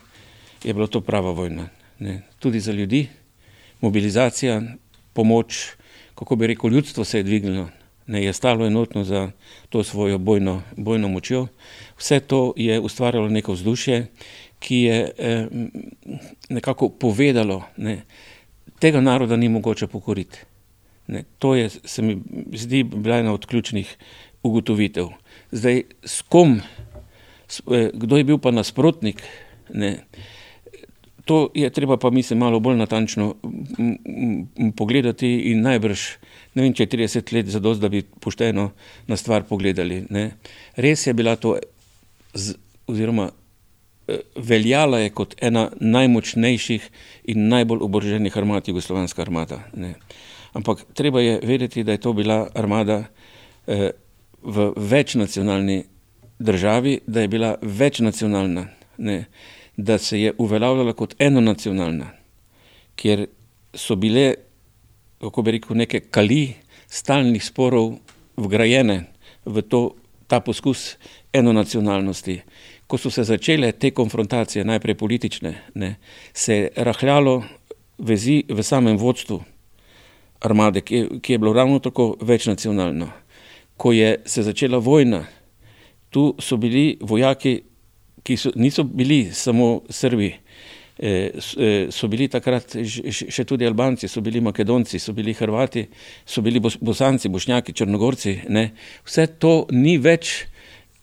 je bilo to prava vojna. Ne. Tudi za ljudi, mobilizacija, pomoč, kako bi rekel, ljudstvo se je dvignilo, ne, je stalo enotno za to svojo bojno, bojno močjo. Vse to je ustvarjalo neko vzdušje, ki je eh, nekako povedalo, ne, tega naroda ni mogoče pokoriti. Ne, to je, se mi zdi, bila ena od ključnih ugotovitev. Zdaj, s kom, s, eh, kdo je bil pa nasprotnik, ne, to je treba pa mislim malo bolj natančno pogledati in najbrž ne vem, če je 30 let zadost, da bi pošteno na stvar pogledali. Ne. Res je bila to, z, oziroma eh, veljala je kot ena najmočnejših in najbolj oboroženih armad, jugoslovanska armada. Ne. Ampak treba je vedeti, da je to bila armada eh, v večnacionalni državi, da je bila večnacionalna, ne, da se je uveljavljala kot enonacionalna, kjer so bile kako bi rekel, neke kali stalnih sporov vgrajene v to, ta poskus enonacionalnosti. Ko so se začele te konfrontacije, najprej politične, ne, se je rahljalo vezi v samem vodstvu armade, ki je, ki je bilo ravno tako večnacionalno. Ko je se začela vojna, Tu so bili vojaki, ki so, niso bili samo Srbi, eh, so bili takrat še tudi Albanci, so bili Makedonci, so bili Hrvati, so bili Bosanci, Bošnjaki, Črnogorci. Ne. Vse to ni več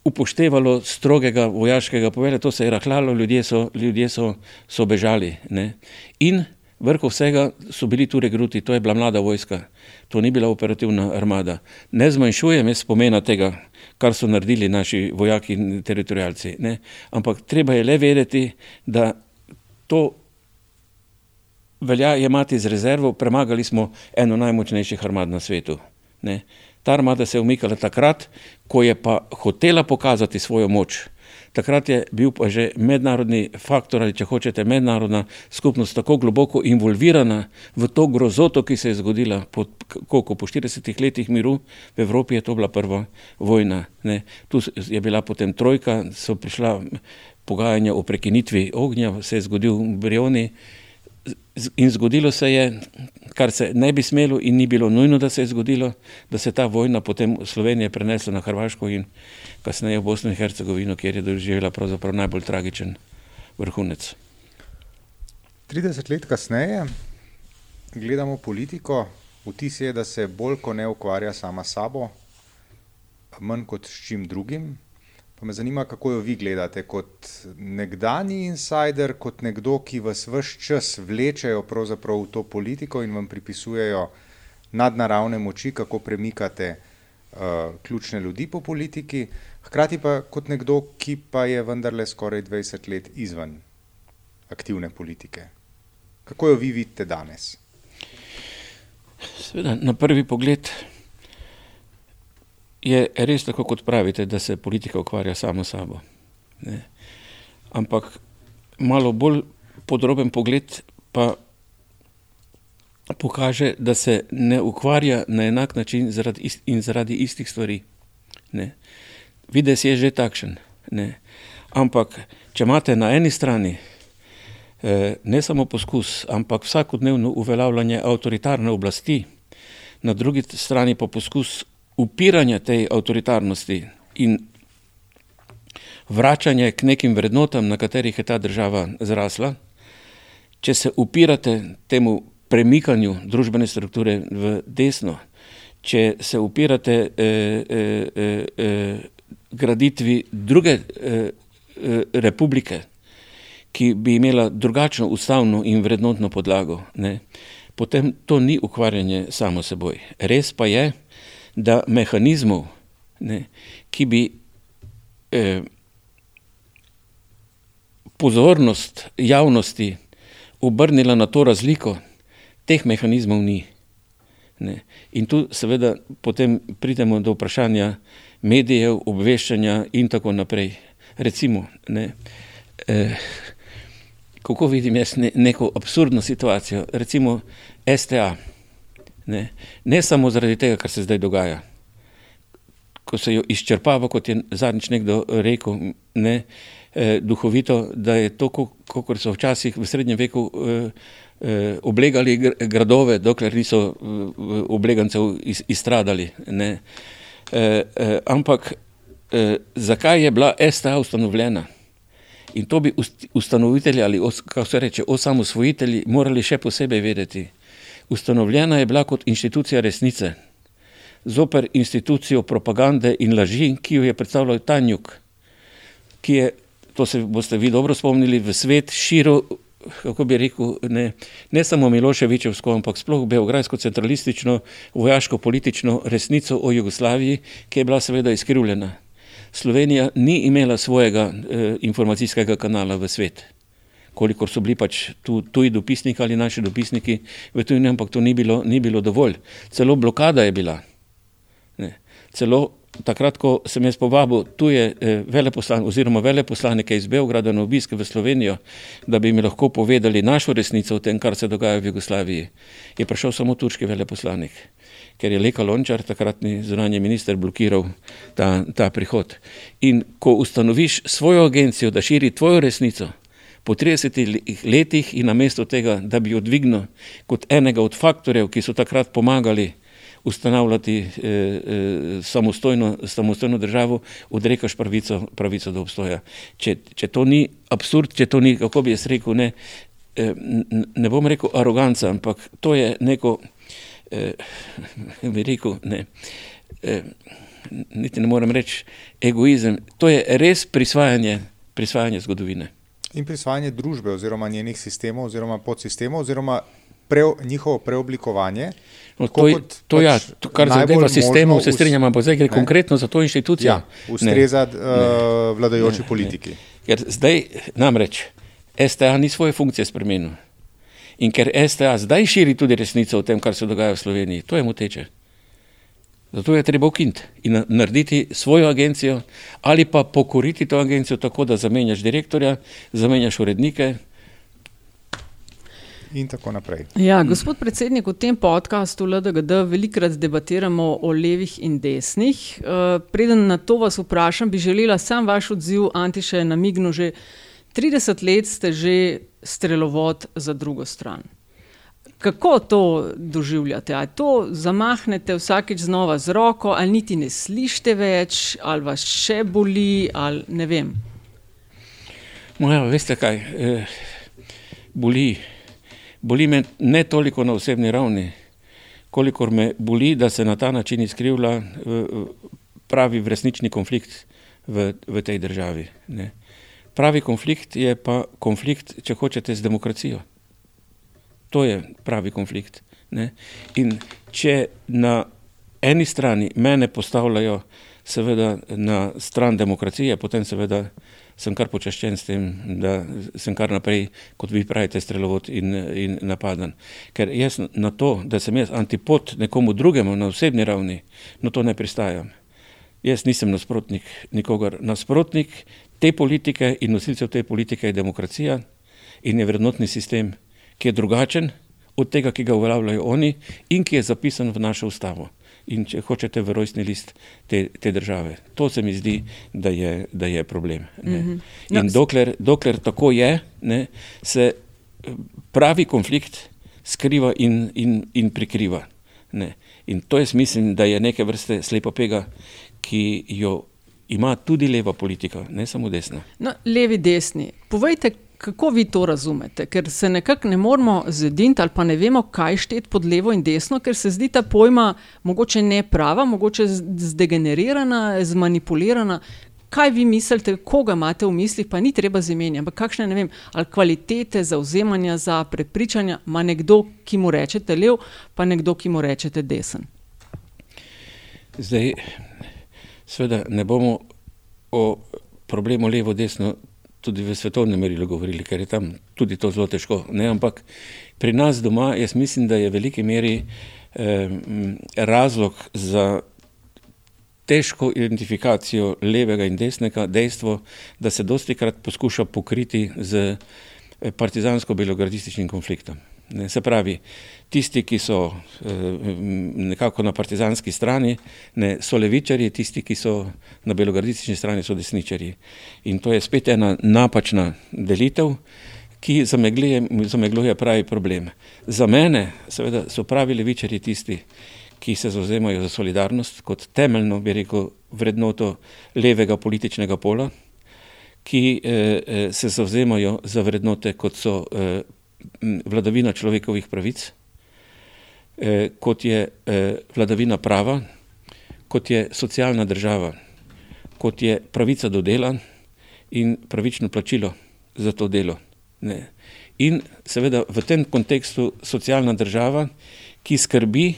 upoštevalo strogega vojaškega povelja, to se je rahljalo, ljudje so, ljudje so, so bežali. Ne. In vrh vsega so bili tu regruti, to je bila mlada vojska, to ni bila operativna armada. Ne zmanjšujem jaz spomena tega, kar so naredili naši vojaki in teritorijalci, ne. ampak treba je le vedeti, da to velja imati z rezervo, premagali smo eno najmočnejših armad na svetu. Ne. Ta armada se je umikala takrat, ko je pa hotela pokazati svojo moč. Takrat je bil pa že mednarodni faktor ali če hočete mednarodna skupnost tako globoko involvirana v to grozoto, ki se je zgodila po, koliko, po 40 letih miru v Evropi je to bila prva vojna. Ne. Tu je bila potem trojka, so prišla pogajanja o prekinitvi ognja, se je zgodil Brioni in zgodilo se je, kar se ne bi smelo in ni bilo nujno, da se je zgodilo, da se ta vojna potem v Sloveniji prenesla na Hrvaško in kasneje v Bosno in Hercegovino, kjer je doživela pravzaprav najbolj tragičen vrhunec. 30 let kasneje gledamo politiko, vtis je, da se bolj ko ne ukvarja sama sabo, manj kot s čim drugim. Pa me zanima, kako jo vi gledate kot nekdani insider, kot nekdo, ki vas vse čas vlečejo v to politiko in vam pripisujejo nadnaravne moči, kako premikate uh, ključne ljudi po politiki, hkrati pa kot nekdo, ki pa je vendarle skoraj 20 let izven aktivne politike. Kako jo vi vidite danes? Sveda, na prvi pogled je res tako, kot pravite, da se politika ukvarja samo sabo. Ne. Ampak malo bolj podroben pogled pa pokaže, da se ne ukvarja na enak način zaradi ist, in zaradi istih stvari. Ne. Vides je že takšen. Ne. Ampak, če imate na eni strani eh, ne samo poskus, ampak vsakodnevno uveljavljanje avtoritarne oblasti, na drugi strani pa poskus upiranja tej avtoritarnosti in vračanje k nekim vrednotam, na katerih je ta država zrasla, če se upirate temu premikanju družbene strukture v desno, če se upirate eh, eh, eh, eh, graditvi druge eh, eh, republike, ki bi imela drugačno ustavno in vrednotno podlago, ne, potem to ni ukvarjanje samo seboj. Res pa je, da mehanizmov, ne, ki bi eh, pozornost javnosti obrnila na to razliko, teh mehanizmov ni. Ne. In tu seveda potem pridemo do vprašanja medijev, obveščanja in tako naprej. Recimo, ne, eh, kako vidim jaz ne, neko absurdno situacijo, recimo STA. Ne, ne samo zaradi tega, kar se zdaj dogaja, ko se jo izčrpava, kot je zadnjič nekdo rekel, ne, eh, duhovito, da je to, kot so včasih v srednjem veku eh, eh, oblegali gradove, dokler niso eh, oblegancev iz, izstradali. Ne. Eh, eh, ampak eh, zakaj je bila STA ustanovljena? In to bi ustanovitelji ali, kako se reče, osamosvojitelji morali še posebej vedeti. Ustanovljena je bila kot inštitucija resnice, zoper institucijo propagande in laži, ki jo je predstavljal Tanjuk, ki je, to se boste vi dobro spomnili, v svet širil, kako bi rekel, ne, ne samo Miloševičevsko, ampak sploh beograjsko centralistično, vojaško-politično resnico o Jugoslaviji, ki je bila seveda izkrivljena. Slovenija ni imela svojega eh, informacijskega kanala v svet kolikor so bili pač tu, tuji dopisniki ali naši dopisniki v tujini, ampak to ni bilo, ni bilo dovolj. Celo blokada je bila. Ne. Celo takrat, ko sem jaz povabil tuje eh, veleposlanike oziroma veleposlanike iz Beograda na obisk v Slovenijo, da bi mi lahko povedali našo resnico o tem, kar se dogaja v Jugoslaviji, je prišel samo turški veleposlanik, ker je Leka Lončar, takratni zunanji minister, blokiral ta, ta prihod. In ko ustanoviš svojo agencijo, da širi tvojo resnico, po 30 letih in namesto tega, da bi jo dvignil kot enega od faktorjev, ki so takrat pomagali ustanavljati eh, eh, samostojno, samostojno državo, odrekaš pravico, pravico do obstoja. Če, če to ni absurd, če to ni, kako bi jaz rekel, ne, eh, ne bom rekel aroganca, ampak to je neko, eh, bi rekel, ne, eh, niti ne morem reči egoizem, to je res prisvajanje, prisvajanje zgodovine. In prisvajanje družbe oziroma njenih sistemov oziroma podsistemov oziroma pre, njihovo preoblikovanje. No, to, je, to, pač ja, to, kar zadeva sistemov, se strinjam, ampak zdaj gre ne? konkretno za to inštitucijo. Ja, ustreza uh, vladajoči ne, politiki. Ne. Ker zdaj namreč STA ni svoje funkcije spremenil. In ker STA zdaj širi tudi resnico o tem, kar se dogaja v Sloveniji, to je moteče. Zato je treba ukiniti in narediti svojo agencijo ali pa pokoriti to agencijo tako, da zamenjaš direktorja, zamenjaš urednike, in tako naprej. Ja, gospod predsednik, v tem podkastu LDGD velikokrat debatiramo o levih in desnih. Uh, preden na to vas vprašam, bi želela sam vaš odziv, Antiše, na Mignu. Že 30 let ste že strelovod za drugo stran. Kako to doživljate? Ali to zamahnete vsakeč znova z roko, ali niti ne slišite več, ali vas še boli, ali ne vem? Moja, veste kaj, eh, boli. Boli me ne toliko na osebni ravni, kolikor me boli, da se na ta način izkrivlja pravi resnični konflikt v, v tej državi. Ne. Pravi konflikt je pa konflikt, če hočete, z demokracijo. To je pravi konflikt. Ne. In če na eni strani mene postavljajo seveda na stran demokracije, potem seveda sem kar počaščen s tem, da sem kar naprej, kot vi pravite, strelovod in, in napaden. Ker jaz na to, da sem jaz antipod nekomu drugemu na osebni ravni, na to ne pristajam. Jaz nisem nasprotnik nikogar. Nasprotnik te politike in nosilcev te politike je demokracija in je vrednotni sistem, ki je drugačen od tega, ki ga uveljavljajo oni in ki je zapisan v našo ustavo in če hočete v rojstni list te, te države. To se mi zdi, da je, da je problem. Mm -hmm. In no, dokler, dokler tako je, ne, se eh, pravi konflikt skriva in, in, in prikriva. Ne. In to jaz mislim, da je neke vrste slepopega, ki jo ima tudi leva politika, ne samo desna. No, levi, desni. Povejte, kako vi to razumete? Ker se nekako ne moramo zediniti ali pa ne vemo, kaj šteti pod levo in desno, ker se zdi ta pojma mogoče ne prava, mogoče zdegenerirana, zmanipulirana. Kaj vi mislite, koga imate v mislih, pa ni treba zamenjati, ampak kakšne ne vem, ali kvalitete zauzemanja za prepričanja ima nekdo, ki mu rečete lev, pa nekdo, ki mu rečete desen? Zdaj, seveda, ne bomo o problemu levo-desno tudi v svetovnem merilu govorili, ker je tam tudi to zelo težko. Ne? Ampak pri nas doma, jaz mislim, da je v veliki meri eh, razlog za težko identifikacijo levega in desnega dejstvo, da se dosti krat poskuša pokriti z eh, partizansko-belogradističnim konfliktom. Ne, se pravi, tisti, ki so eh, nekako na partizanski strani, ne, so levičari, tisti, ki so na belogradistični strani, so desničari. In to je spet ena napačna delitev, ki zamegluje, zamegluje pravi problem. Za mene, seveda, so pravi levičari tisti, ki se zauzemajo za solidarnost kot temeljno, bi rekel, vrednoto levega političnega pola, ki eh, eh se zauzemajo za vrednote, kot so eh, vladavina človekovih pravic, eh, kot je eh, vladavina prava, kot je socialna država, kot je pravica do dela in pravično plačilo za to delo. Ne. In seveda v tem kontekstu socialna država, ki skrbi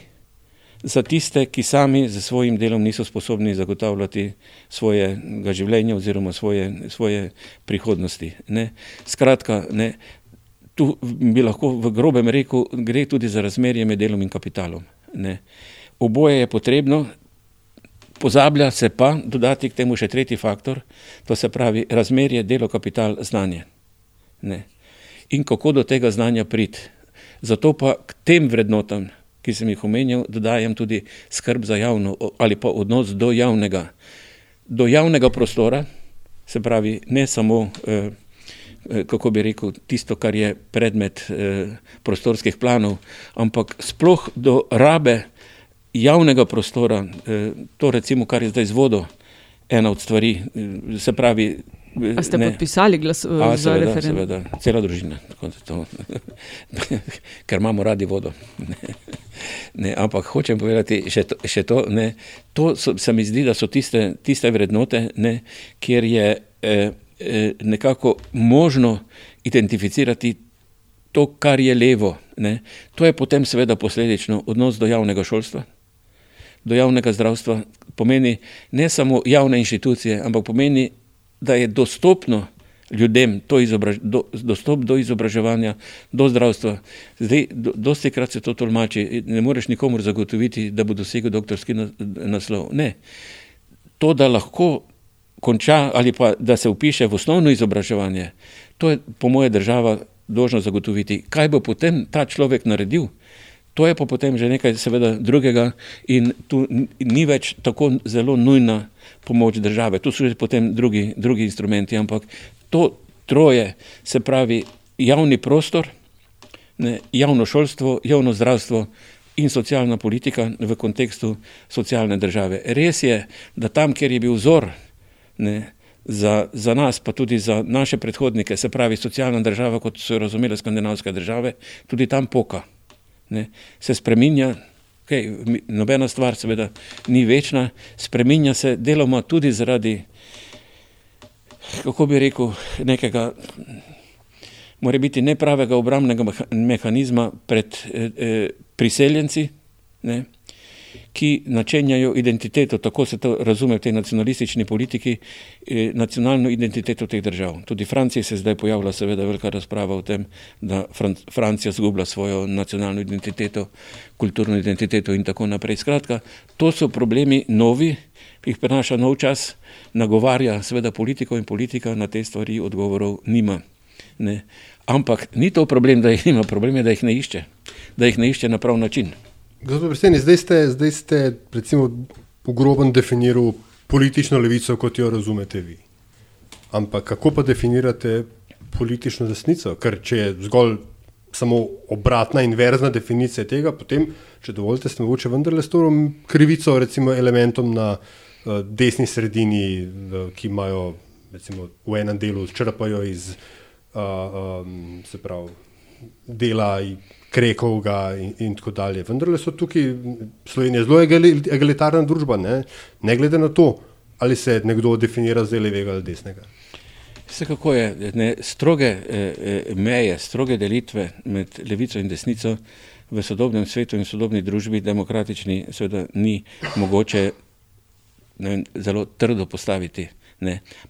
za tiste, ki sami z svojim delom niso sposobni zagotavljati svojega življenja oziroma svoje, svoje prihodnosti. Ne. Skratka, ne, tu bi lahko v grobem rekel, gre tudi za razmerje med delom in kapitalom. Ne. Oboje je potrebno, pozablja se pa dodati k temu še tretji faktor, to se pravi razmerje delo, kapital, znanje. Ne. In kako do tega znanja priti. Zato pa k tem vrednotam, ki sem jih omenjal, dodajam tudi skrb za javno ali pa odnos do javnega, do javnega prostora, se pravi ne samo Eh, kako bi rekel, tisto, kar je predmet eh, prostorskih planov, ampak sploh do rabe javnega prostora, eh, to recimo, kar je zdaj z vodo, ena od stvari, eh, se pravi. A ste ne. podpisali glas A, za seveda, referendum? seveda, cela družina, ker imamo radi vodo. Ne, ampak hočem povedati še to, še to, ne, to so, se mi zdi, da so tiste, tiste vrednote, ne, kjer je eh, eh, nekako možno identificirati to, kar je levo. Ne. To je potem seveda posledično odnos do javnega šolstva, do javnega zdravstva, pomeni ne samo javne inštitucije, ampak pomeni, da je dostopno ljudem to izobraž, do, dostop do izobraževanja, do zdravstva. Zdaj, do, dosti krat se to tolmači, ne moreš nikomor zagotoviti, da bo dosegel doktorski na, naslov. Ne. To, da lahko konča ali pa da se upiše v osnovno izobraževanje, to je po moje država dolžna zagotoviti. Kaj bo potem ta človek naredil? To je pa potem že nekaj seveda drugega in tu ni več tako zelo nujna pomoč države. Tu so že potem drugi, drugi instrumenti, ampak to troje, se pravi javni prostor, ne, javno šolstvo, javno zdravstvo in socialna politika v kontekstu socialne države. Res je, da tam, kjer je bil vzor ne, za, za nas, pa tudi za naše predhodnike, se pravi socialna država, kot so razumele skandinavske države, tudi tam poka. Ne, se spreminja, okay, nobena stvar seveda ni večna, spreminja se deloma tudi zaradi kako bi rekel, nekega, mora biti nepravega obramnega mehanizma pred eh, eh, priseljenci, ne, ki načenjajo identiteto, tako se to razume v tej nacionalistični politiki, eh, nacionalno identiteto teh držav. Tudi v Franciji se zdaj pojavlja seveda velika razprava o tem, da Fran Francija zgublja svojo nacionalno identiteto, kulturno identiteto in tako naprej. Skratka, to so problemi novi, ki jih prenaša nov čas, nagovarja seveda politiko in politika na te stvari odgovorov nima. Ne. Ampak ni to problem, da jih nima, problem je, da jih ne išče, da jih ne išče na prav način. Gospod predsednik, zdaj ste, zdaj ste recimo v grobem definiral politično levico, kot jo razumete vi. Ampak kako pa definirate politično desnico? Ker če je zgolj samo obratna, inverzna definicija tega, potem, če dovolite, ste mogoče vendarle s to krivico, recimo elementom na uh, desni sredini, uh, ki imajo recimo v enem delu črpajo iz uh, um, se pravi dela Krekovga in, in tako dalje. Vendar so tukaj Slovenija zelo egalitarna družba, ne? ne glede na to, ali se nekdo definira za levega ali desnega. Vsekako je ne, stroge eh, meje, stroge delitve med levico in desnico v sodobnem svetu in sodobni družbi, demokratični, seveda ni mogoče ne, zelo trdo postaviti.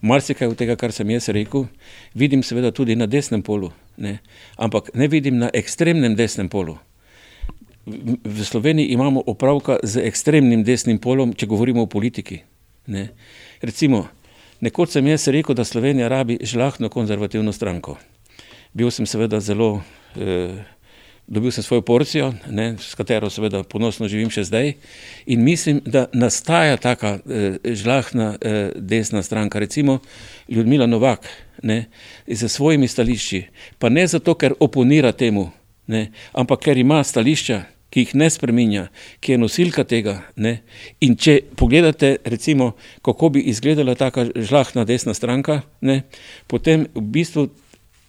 Marsikaj od tega, kar sem jaz rekel, vidim seveda tudi na desnem polu, ne? ampak ne vidim na ekstremnem desnem polu. V Sloveniji imamo opravka z ekstremnim desnim polom, če govorimo o politiki. Ne? Recimo, nekoč sem jaz rekel, da Slovenija rabi žlahno konzervativno stranko. Bil sem seveda zelo eh, dobil sem svojo porcijo, ne, s katero seveda ponosno živim še zdaj in mislim, da nastaja taka eh, žlahna eh, desna stranka, recimo Ljudmila Novak, ne, z svojimi stališči, pa ne zato, ker oponira temu, ne, ampak ker ima stališča, ki jih ne spreminja, ki je nosilka tega. Ne, in če pogledate, recimo, kako bi izgledala taka žlahna desna stranka, ne, potem v bistvu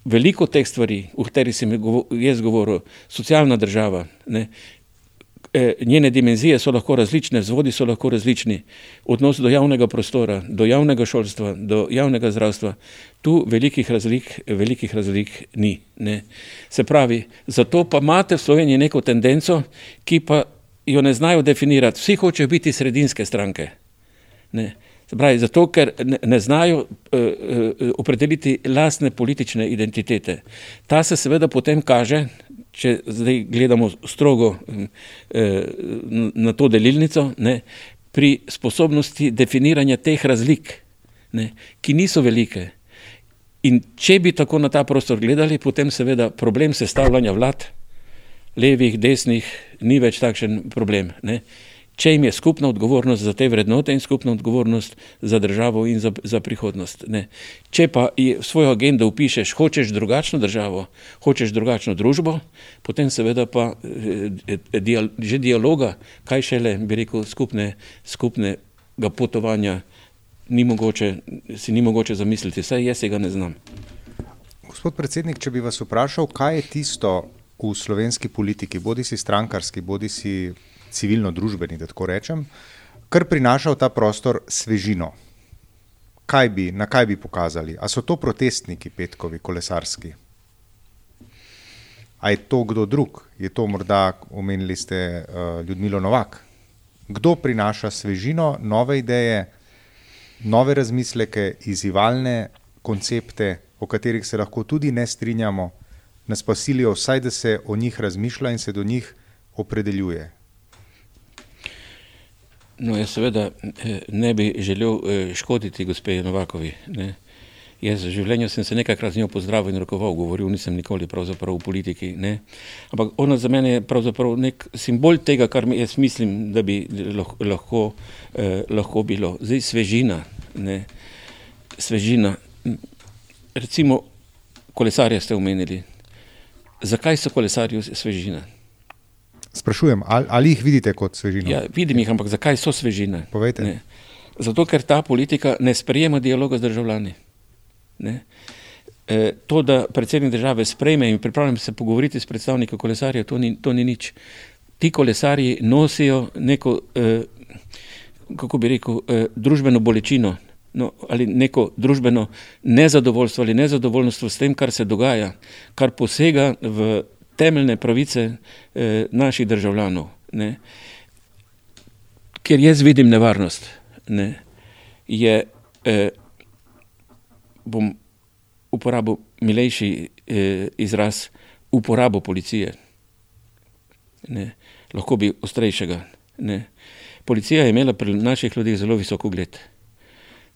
veliko teh stvari, o katerih sem jaz govoril, socialna država, ne, e, njene dimenzije so lahko različne, vzvodi so lahko različni, odnos do javnega prostora, do javnega šolstva, do javnega zdravstva, tu velikih razlik, velikih razlik ni. Ne. Se pravi, zato pa imate v Sloveniji neko tendenco, ki pa jo ne znajo definirati. Vsi hočejo biti sredinske stranke. Ne. Pravi, zato, ker ne, ne znajo uh, uh, opredeliti lastne politične identitete. Ta se seveda potem kaže, če zdaj gledamo strogo uh, na to delilnico, ne, pri sposobnosti definiranja teh razlik, ne, ki niso velike. In če bi tako na ta prostor gledali, potem seveda problem sestavljanja vlad, levih, desnih, ni več takšen problem. Ne. Če jim je skupna odgovornost za te vrednote in skupna odgovornost za državo in za, za prihodnost. Ne. Če pa v svojo agendo upišeš, hočeš drugačno državo, hočeš drugačno družbo, potem seveda pa eh, dial, že dialoga, kaj šele, bi rekel, skupne, skupnega potovanja, ni mogoče, si ni mogoče zamisliti, vsaj jaz ga ne znam. Gospod predsednik, če bi vas vprašal, kaj je tisto v slovenski politiki, bodi si strankarski, bodi si civilno-družbeni, da tako rečem, kar prinaša v ta prostor svežino. Kaj bi, na kaj bi pokazali? A so to protestniki petkovi, kolesarski? A je to kdo drug? Je to morda, omenili ste uh, Ljudmilo Novak? Kdo prinaša svežino, nove ideje, nove razmisleke, izzivalne koncepte, o katerih se lahko tudi ne strinjamo, nas pa silijo vsaj, da se o njih razmišlja in se do njih opredeljuje? No, jaz seveda eh, ne bi želel eh, škoditi gospe Novakovi. Ne. Jaz v življenju sem se nekajkrat z njo pozdravil in rokoval, govoril nisem nikoli v politiki. Ne. Ampak ona za mene je nek simbol tega, kar mi jaz mislim, da bi lahko, eh, lahko bilo. Zdaj svežina, ne. svežina. Recimo kolesarje ste omenili. Zakaj so kolesarji svežina? Sprašujem, ali, ali jih vidite kot svežino? Ja, vidim jih, ampak zakaj so svežine? Povejte. Zato, ker ta politika ne sprejema dialoga z državljani. Ne? E, to, da predsednik države sprejme in pripravljam se pogovoriti s predstavniki kolesarjev, to, to ni nič. Ti kolesarji nosijo neko, e, kako bi rekel, e, družbeno bolečino no, ali neko družbeno nezadovoljstvo ali nezadovoljstvo s tem, kar se dogaja, kar posega v temeljne pravice eh, naših državljanov. Ne. Ker jaz vidim nevarnost, ne, je, eh, bom uporabil milejši eh, izraz, uporabo policije. Ne. Lahko bi ostrejšega. Ne. Policija je imela pri naših ljudeh zelo visoko gled.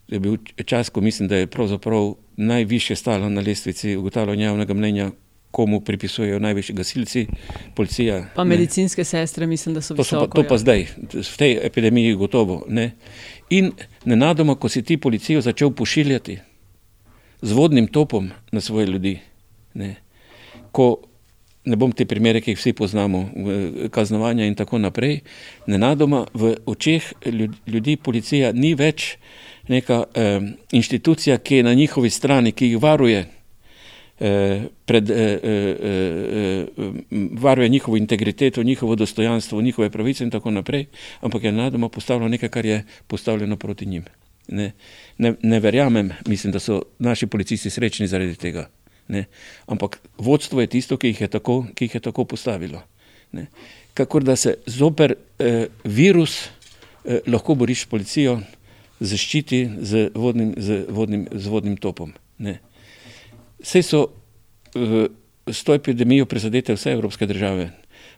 Je bil čas, ko mislim, da je pravzaprav najviše stala na lestvici ugotavljanja javnega mnenja, komu pripisujejo najvišji gasilci, policija. Pa medicinske ne. sestre, mislim, da so to visoko. So pa, to pa ja. zdaj, v tej epidemiji gotovo. Ne. In nenadoma, ko si ti policijo začel pošiljati z vodnim topom na svoje ljudi, ne, ko ne bom te primere, ki jih vsi poznamo, kaznovanja in tako naprej, nenadoma v očeh ljudi policija ni več neka eh, inštitucija, ki je na njihovi strani, ki jih varuje, pred, eh, eh, varuje njihovo integriteto, njihovo dostojanstvo, njihove pravice in tako naprej, ampak je nadoma postavljeno nekaj, kar je postavljeno proti njim. Ne, ne, ne verjamem, mislim, da so naši policisti srečni zaradi tega. Ne, ampak vodstvo je tisto, ki jih je tako, jih je tako postavilo. Ne. Kakor da se zoper eh, virus eh, lahko boriš s policijo, zaščiti z vodnim, z vodnim, z vodnim topom. Ne. Vse so uh, s to epidemijo prizadete vse evropske države.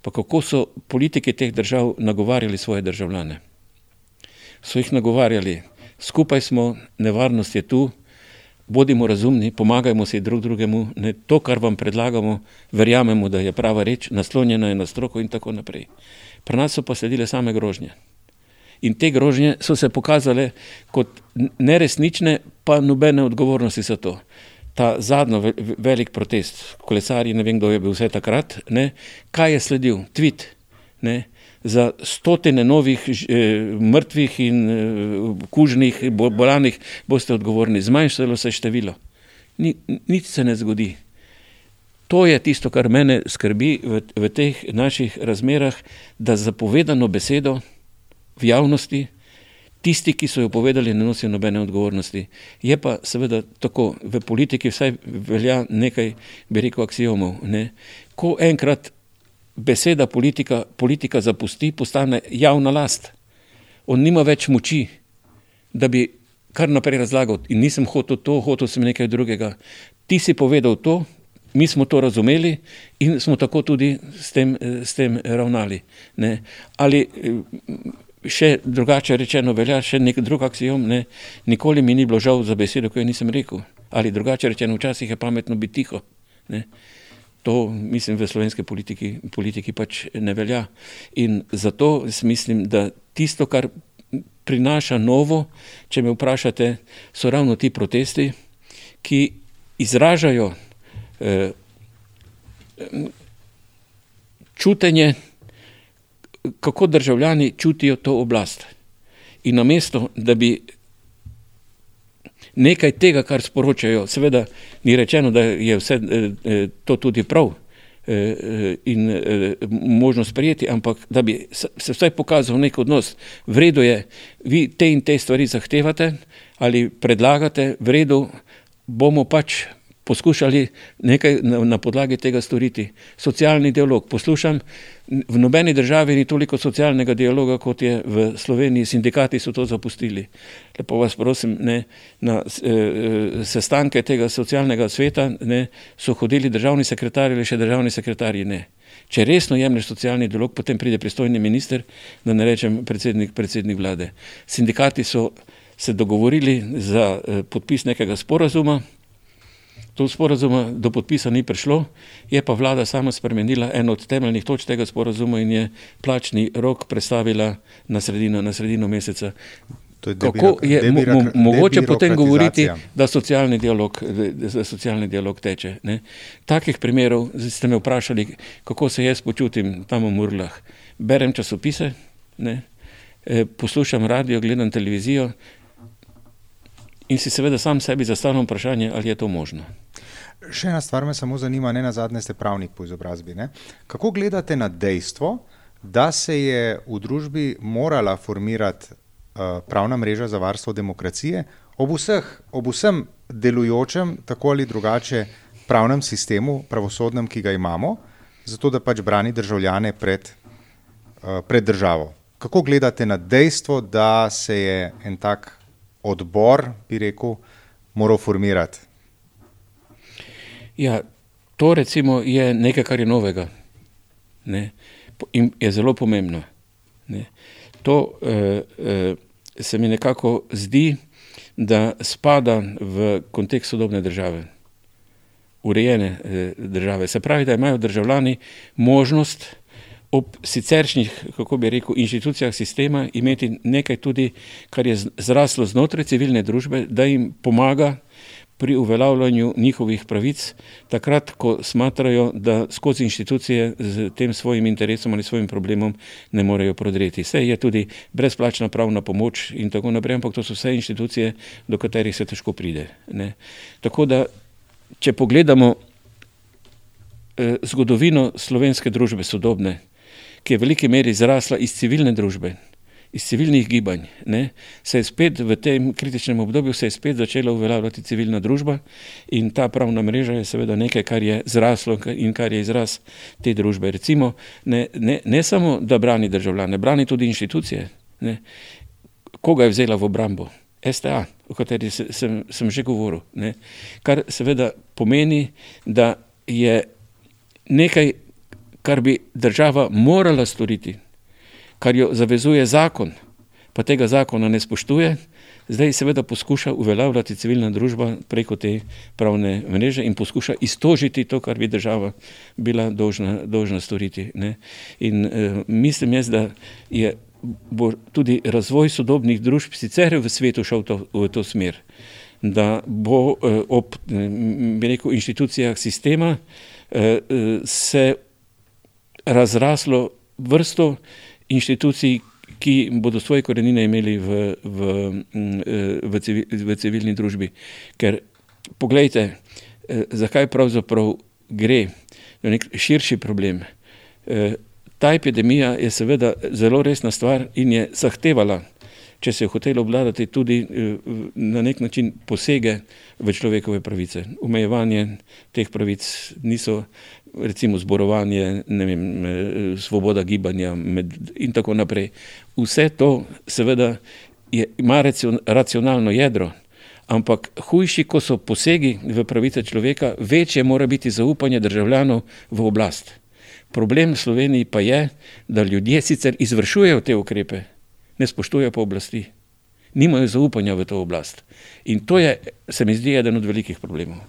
Pa kako so politike teh držav nagovarjali svoje državljane? So jih nagovarjali, skupaj smo, nevarnost je tu, bodimo razumni, pomagajmo si drug drugemu, ne, to, kar vam predlagamo, verjamemo, da je prava reč, naslonjena je na stroko in tako naprej. Pri nas so pa sledile same grožnje. In te grožnje so se pokazale kot neresnične, pa nobene odgovornosti za to ta zadnji velik protest, kolesarji, ne vem, kdo je bil vse takrat, ne, kaj je sledil? Tweet. Ne, za stotine novih eh, mrtvih in eh, kužnih, bolanih boste odgovorni, zmanjšalo se število. Ni, nič se ne zgodi. To je tisto, kar mene skrbi v, v teh naših razmerah, da zapovedano besedo v javnosti, tisti, ki so jo povedali, ne nosijo nobene odgovornosti. Je pa seveda tako, v politiki vsaj velja nekaj, bi rekel, aksiomov. Ne? Ko enkrat beseda politika, politika zapusti, postane javna last. On nima več moči, da bi kar naprej razlagal. In nisem hotel to, hotel sem nekaj drugega. Ti si povedal to, mi smo to razumeli in smo tako tudi s tem, s tem ravnali. Ne? Ali še drugače rečeno, velja še nek drug aksijom, ne, nikoli mi ni bilo žal za besedo, ko jo nisem rekel. Ali drugače rečeno, včasih je pametno biti tiho. Ne. To, mislim, v slovenski politiki, politiki pač ne velja. In zato mislim, da tisto, kar prinaša novo, če me vprašate, so ravno ti protesti, ki izražajo eh, čutenje, kako državljani čutijo to oblast. In namesto, da bi nekaj tega, kar sporočajo, seveda ni rečeno, da je vse eh, eh, to tudi prav eh, in možno sprejeti, ampak da bi se vsaj pokazal nek odnos. V redu je, vi te in te stvari zahtevate ali predlagate, v redu bomo pač poskušali nekaj na, na podlagi tega storiti. Socialni dialog. Poslušam, v nobeni državi ni toliko socialnega dialoga, kot je v Sloveniji. Sindikati so to zapustili. Lepo vas prosim, ne, na e, sestanke tega socialnega sveta ne, so hodili državni sekretarji ali še državni sekretarji ne. Če resno jemlješ socialni dialog, potem pride pristojni minister, da ne rečem predsednik, predsednik vlade. Sindikati so se dogovorili za e, podpis nekega sporazuma, To sporazuma do podpisa ni prišlo, je pa vlada sama spremenila eno od temeljnih točk tega sporazuma in je plačni rok predstavila na sredino, na sredino meseca. Je Kako je mo mo mogoče potem govoriti, da socialni dialog, da socialni dialog teče? Ne? Takih primerov ste me vprašali, kako se jaz počutim tam v Murlah. Berem časopise, ne? E, poslušam radio, gledam televizijo, in si seveda sam sebi zastavljam vprašanje, ali je to možno. Še ena stvar me samo zanima, ne na zadnje ste pravnik po izobrazbi. Ne? Kako gledate na dejstvo, da se je v družbi morala formirati uh, pravna mreža za varstvo demokracije ob, vseh, ob vsem delujočem, tako ali drugače, pravnem sistemu, pravosodnem, ki ga imamo, zato da pač brani državljane pred, uh, pred državo? Kako gledate na dejstvo, da se je en tak odbor, bi rekel, moral formirati? Ja, to recimo je nekaj, kar je novega ne? in je zelo pomembno. Ne? To eh, eh, se mi nekako zdi, da spada v kontekst sodobne države, urejene eh, države. Se pravi, da imajo državljani možnost ob siceršnjih, kako bi rekel, inštitucijah sistema imeti nekaj tudi, kar je zraslo znotraj civilne družbe, da jim pomaga pri uveljavljanju njihovih pravic, takrat, ko smatrajo, da skozi inštitucije z tem svojim interesom ali svojim problemom ne morejo prodreti. Vse je tudi brezplačna pravna pomoč in tako naprej, ampak to so vse inštitucije, do katerih se težko pride. Ne. Tako da, če pogledamo eh, zgodovino slovenske družbe sodobne, ki je v veliki meri zrasla iz civilne družbe, iz civilnih gibanj, ne, se je spet v tem kritičnem obdobju začela uveljavljati civilna družba in ta pravna mreža je seveda nekaj, kar je zraslo in kar je izraz te družbe. Recimo, ne, ne, ne samo, da brani državljane, brani tudi inštitucije. Ne. Koga je vzela v obrambo? STA, o kateri se, sem, sem že govoril. Ne. Kar seveda pomeni, da je nekaj, kar bi država morala storiti, kar jo zavezuje zakon, pa tega zakona ne spoštuje, zdaj seveda poskuša uveljavljati civilna družba preko te pravne mreže in poskuša iztožiti to, kar bi država bila dolžna, dolžna storiti. Ne. In eh, mislim jaz, da je bo tudi razvoj sodobnih družb sicer v svetu šel to, v to smer, da bo eh, ob eh, rekel, inštitucijah sistema eh, eh se razraslo vrsto inštitucij, ki bodo svoje korenine imeli v, v, mm, eh, v, civil, v civilni družbi. Ker pogledajte, eh, zakaj pravzaprav gre za nek širši problem. Eh, ta epidemija je seveda zelo resna stvar in je zahtevala, če se je hotelo obvladati, tudi na nek način posege v človekove pravice. Omejevanje teh pravic niso recimo zborovanje, vem, eh, svoboda gibanja med, in tako naprej. Vse to seveda je, ima racionalno jedro, ampak hujši, ko so posegi v pravice človeka, večje mora biti zaupanje državljanov v oblast. Problem v Sloveniji pa je, da ljudje sicer izvršujejo te ukrepe, ne spoštujejo pa oblasti, nimajo zaupanja v to oblast. In to je, se mi zdi, eden od velikih problemov.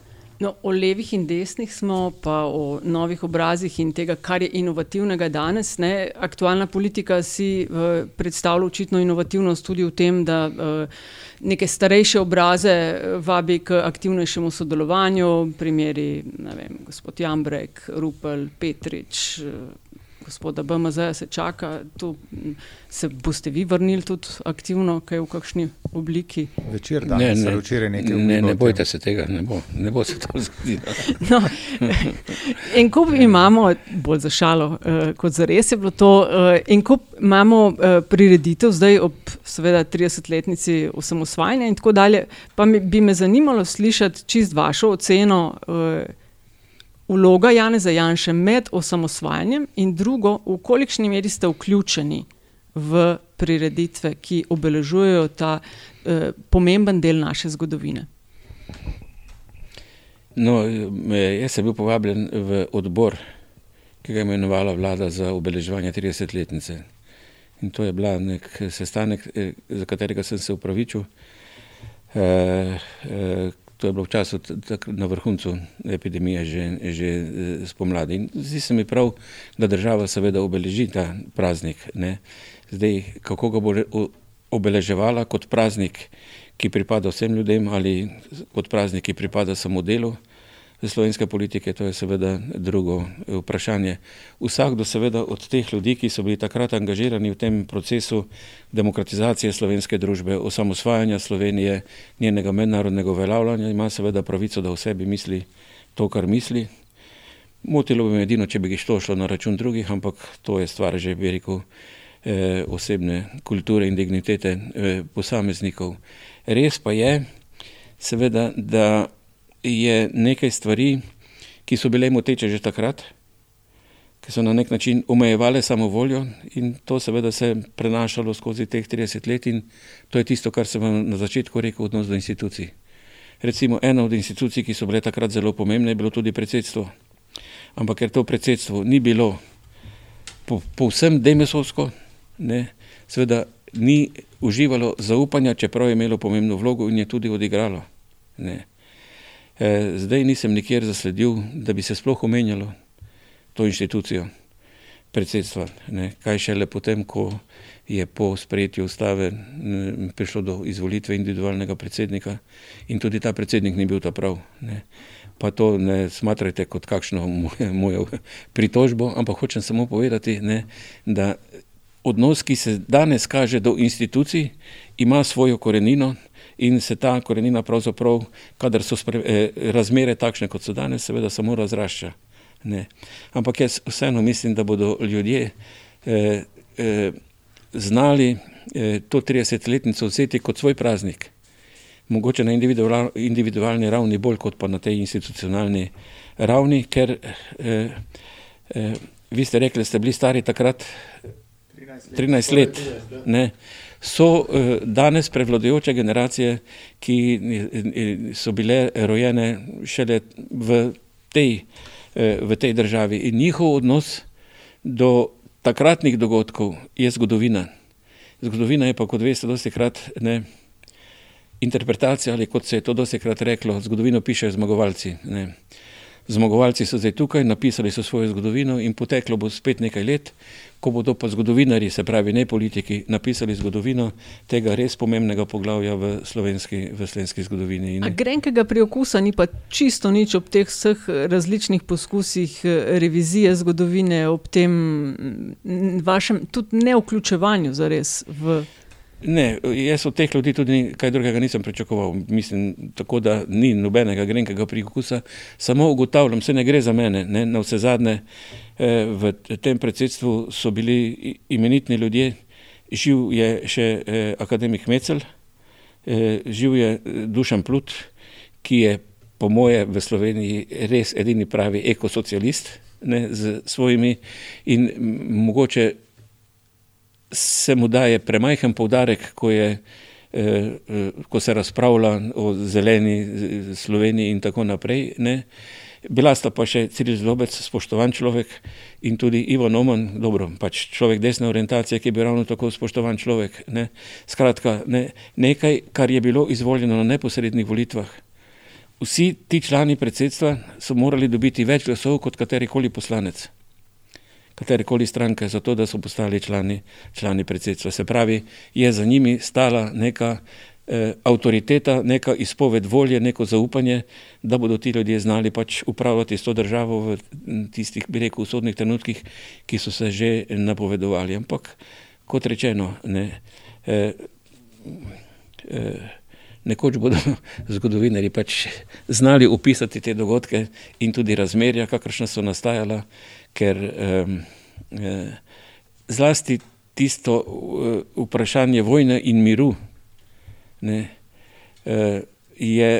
No, o levih in desnih smo, pa o novih obrazih in tega, kar je inovativnega danes. Ne. Aktualna politika si uh, predstavlja očitno inovativnost tudi v tem, da uh, neke starejše obraze vabi k aktivnejšemu sodelovanju, primeri, vem, gospod Jambrek, Rupel, Petrič. Uh, gospoda BMZ se čaka, tu se boste vi vrnili tudi aktivno, kaj v kakšni obliki? Večer, da ne, ne, včeraj nekaj. Ne, ne bojte se tega, ne bo, ne bo se to zgodilo. No, en kup imamo, bolj za šalo, uh, kot za res je bilo to, uh, en kup imamo uh, prireditev zdaj ob seveda 30-letnici osamosvajanja in tako dalje, pa mi, bi me zanimalo slišati čist vašo oceno uh, vloga Janeza Janša med osamosvajanjem in drugo, v kolikšni meri ste vključeni v prireditve, ki obeležujejo ta eh, pomemben del naše zgodovine? No, jaz sem bil povabljen v odbor, ki ga je imenovala vlada za obeleževanje 30-letnice. In to je bil nek sestanek, eh, za katerega sem se upravičil, eh, eh, To je bilo v času na vrhuncu epidemije, že, že eh, spomladi. In zdi se mi prav, da država seveda obeleži ta praznik. Ne. Zdaj, kako ga bo obeleževala kot praznik, ki pripada vsem ljudem ali kot praznik, ki pripada samo delu slovenske politike, to je seveda drugo eh, vprašanje. Vsakdo seveda od teh ljudi, ki so bili takrat angažirani v tem procesu demokratizacije slovenske družbe, osamosvajanja Slovenije, njenega mednarodnega uveljavljanja, ima seveda pravico, da o sebi misli to, kar misli. Motilo bi me edino, če bi to šlo na račun drugih, ampak to je stvar že, bi rekel, eh, osebne kulture in dignitete eh, posameznikov. Res pa je, seveda, da je nekaj stvari, ki so bile moteče že takrat, ki so na nek način omejevale samovoljo in to seveda se je prenašalo skozi teh 30 let in to je tisto, kar sem vam na začetku rekel, odnos do institucij. Recimo ena od institucij, ki so bile takrat zelo pomembne, je bilo tudi predsedstvo. Ampak ker to predsedstvo ni bilo povsem po demesovsko, ne, seveda ni uživalo zaupanja, čeprav je imelo pomembno vlogo in je tudi odigralo. Ne. Eh, zdaj nisem nikjer zasledil, da bi se sploh omenjalo to inštitucijo predsedstva. Ne. Kaj šele potem, ko je po sprejetju ustave prišlo do izvolitve individualnega predsednika in tudi ta predsednik ni bil ta prav. Ne. Pa to ne smatrajte kot kakšno mojo pritožbo, ampak hočem samo povedati, ne, da odnos, ki se danes kaže do institucij, ima svojo korenino in se ta korenina pravzaprav, kadar so spre, eh, razmere takšne, kot so danes, seveda samo razrašča. Ne. Ampak jaz vseeno mislim, da bodo ljudje eh, eh, znali eh, to 30-letnico vzeti kot svoj praznik. Mogoče na individual, individualni ravni, bolj kot pa na tej institucionalni ravni, ker eh, eh, vi ste rekli, da ste bili stari takrat 13 let. 13 let ne so eh, danes prevladujoče generacije, ki eh, so bile rojene šele v tej, eh, v tej državi. In njihov odnos do takratnih dogodkov je zgodovina. Zgodovina je pa, kot veste, dosti krat ne. Interpretacija, ali kot se je to dosti krat reklo, zgodovino pišejo zmagovalci. Ne. Zmagovalci so zdaj tukaj, napisali so svojo zgodovino in poteklo bo spet nekaj let, ko bodo pa zgodovinari, se pravi ne politiki, napisali zgodovino tega res pomembnega poglavja v slovenski, v slovenski zgodovini. Grenkega priokusa ni pa čisto nič ob teh vseh različnih poskusih eh, revizije zgodovine, ob tem vašem tudi neuključevanju zares v. Ne, jaz od teh ljudi tudi kaj drugega nisem pričakoval. Mislim, tako da ni nobenega grenkega prikusa, samo ugotavljam, se ne gre za mene. Ne, na vse zadnje eh, v tem predsedstvu so bili imenitni ljudje, živ je še eh, akademik Mecel, eh, živ je Dušan Plut, ki je po moje v Sloveniji res edini pravi ekosocialist ne, z svojimi in mogoče se mu daje premajhen poudarek, ko, je, eh, eh, ko se razpravlja o zeleni eh, Sloveniji in tako naprej. Ne. Bila sta pa še Ciril Zlobec, spoštovan človek in tudi Ivo Noman, dobro, pač človek desne orientacije, ki je bil ravno tako spoštovan človek. Ne. Skratka, ne, nekaj, kar je bilo izvoljeno na neposrednih volitvah, vsi ti člani predsedstva so morali dobiti več glasov kot katerikoli poslanec, katerikoli stranke, zato da so postali člani, člani predsedstva. Se pravi, je za njimi stala neka eh, avtoriteta, neka izpoved volje, neko zaupanje, da bodo ti ljudje znali pač upravljati s to državo v tistih, bi rekel, usodnih trenutkih, ki so se že napovedovali. Ampak, kot rečeno, ne, eh, eh, nekoč bodo zgodovinari pač znali opisati te dogodke in tudi razmerja, kakršna so nastajala, ker eh, zlasti tisto uh, vprašanje vojne in miru ne, uh, je,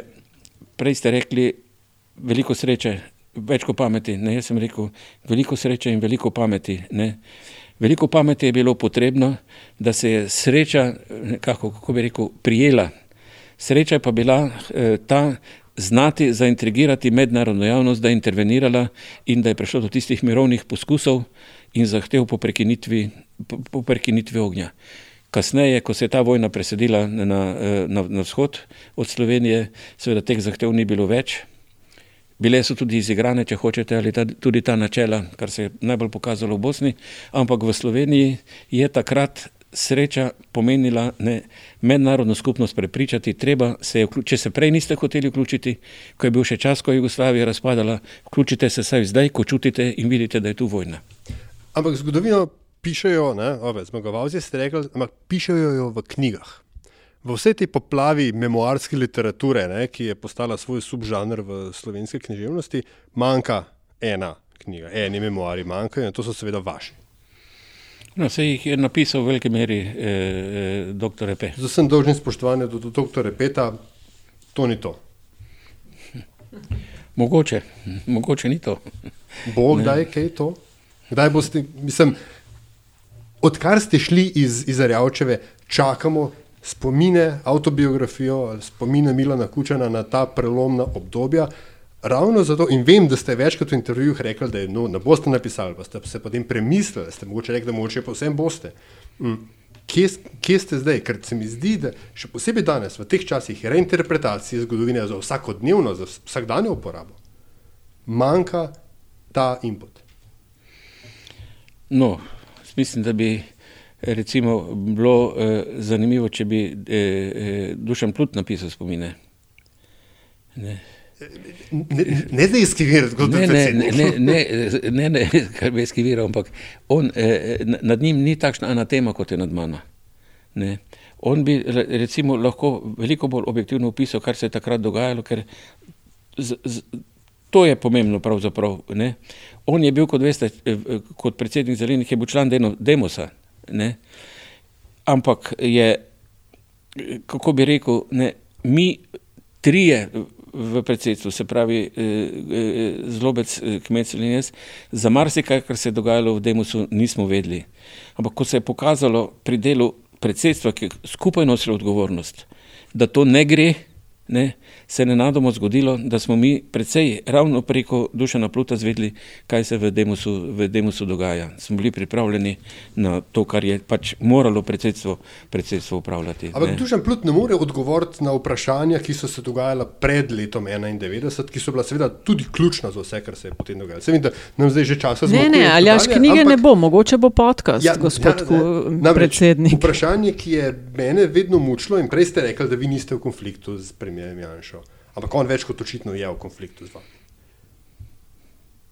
prej ste rekli, veliko sreče, več kot pameti. Ne, jaz sem rekel, veliko sreče in veliko pameti. Ne. Veliko pameti je bilo potrebno, da se je sreča, kako, kako bi rekel, prijela Sreča je pa bila eh, ta znati zaintrigirati mednarodno javnost, da je intervenirala in da je prišlo do tistih mirovnih poskusov in zahtev po prekinitvi, po, po prekinitvi ognja. Kasneje, ko se je ta vojna presedila na, na, na, vzhod od Slovenije, seveda teh zahtev ni bilo več. Bile so tudi izigrane, če hočete, ali ta, tudi ta načela, kar se je najbolj pokazalo v Bosni, ampak v Sloveniji je takrat sreča pomenila ne, mednarodno skupnost prepričati, treba se je, če se prej niste hoteli vključiti, ko je bil še čas, ko je Jugoslavija razpadala, vključite se saj zdaj, ko čutite in vidite, da je tu vojna. Ampak zgodovino pišejo, ne, ove, zmagovalci ste rekli, ampak pišejo jo v knjigah. V vsej tej poplavi memoarske literature, ne, ki je postala svoj subžanr v slovenski književnosti, manjka ena knjiga, eni memoari manjkajo in to so seveda vaši. No, se jih je napisal v veliki meri eh, eh, dr. Repe. Z vsem dolžnim spoštovanjem do, do dr. Repeta, to ni to. Mogoče, mogoče ni to. Bog, kdaj je to? Kdaj boste, mislim, odkar ste šli iz, iz Arjavčeve, čakamo spomine, avtobiografijo, spomine Milana Kučana na ta prelomna obdobja. Ravno zato, in vem, da ste večkrat v intervjujih rekli, da je, no, ne boste napisali, pa ste se potem premislili, ste mogoče rekli, da mogoče pa vsem boste. Mm. Kje, kje ste zdaj? Ker se mi zdi, da še posebej danes, v teh časih, reinterpretacije zgodovine za vsakodnevno, za vsakdanjo uporabo, manjka ta input. No, mislim, da bi recimo bilo eh, zanimivo, če bi eh, eh, Dušan Plut napisal spomine. Ne. Ne, ne izkivirati, kot ne, ne, ne, ne, ne, ne, kar bi izkiviral, ampak on, eh, nad njim ni takšna ena tema, kot je nad mano. Ne. On bi recimo lahko veliko bolj objektivno opisal, kar se je takrat dogajalo, ker z, z, to je pomembno pravzaprav. Ne. On je bil, kot veste, eh, kot predsednik zelenih, je bil član deno, Demosa, ne. ampak je, kako bi rekel, ne, mi trije v predsedstvu, se pravi eh, eh, zlobec eh, kmet in jaz, za marsikaj, kar se je dogajalo v Demosu, nismo vedeli. Ampak ko se je pokazalo pri delu predsedstva, ki skupaj nosilo odgovornost, da to ne gre, ne, se je nenadoma zgodilo, da smo mi predvsej ravno preko Dušana Pluta zvedeli, kaj se v Demosu, v Demosu dogaja. Smo bili pripravljeni na to, kar je pač moralo predsedstvo, predsedstvo upravljati. Ampak Dušan Plut ne more odgovoriti na vprašanja, ki so se dogajala pred letom 91, ki so bila seveda tudi ključna za vse, kar se je potem dogajalo. Se vidi, da nam zdaj že časa zmanjkuje. Ne, ne, ali až knjige ampak, ne bo, mogoče bo podcast, ja, gospod ja, ne, predsednik. Vprašanje, ki je mene vedno mučilo in prej ste rekli, da vi niste v konfliktu z premijem Janšo. Ampak on več kot očitno je v konfliktu z vami.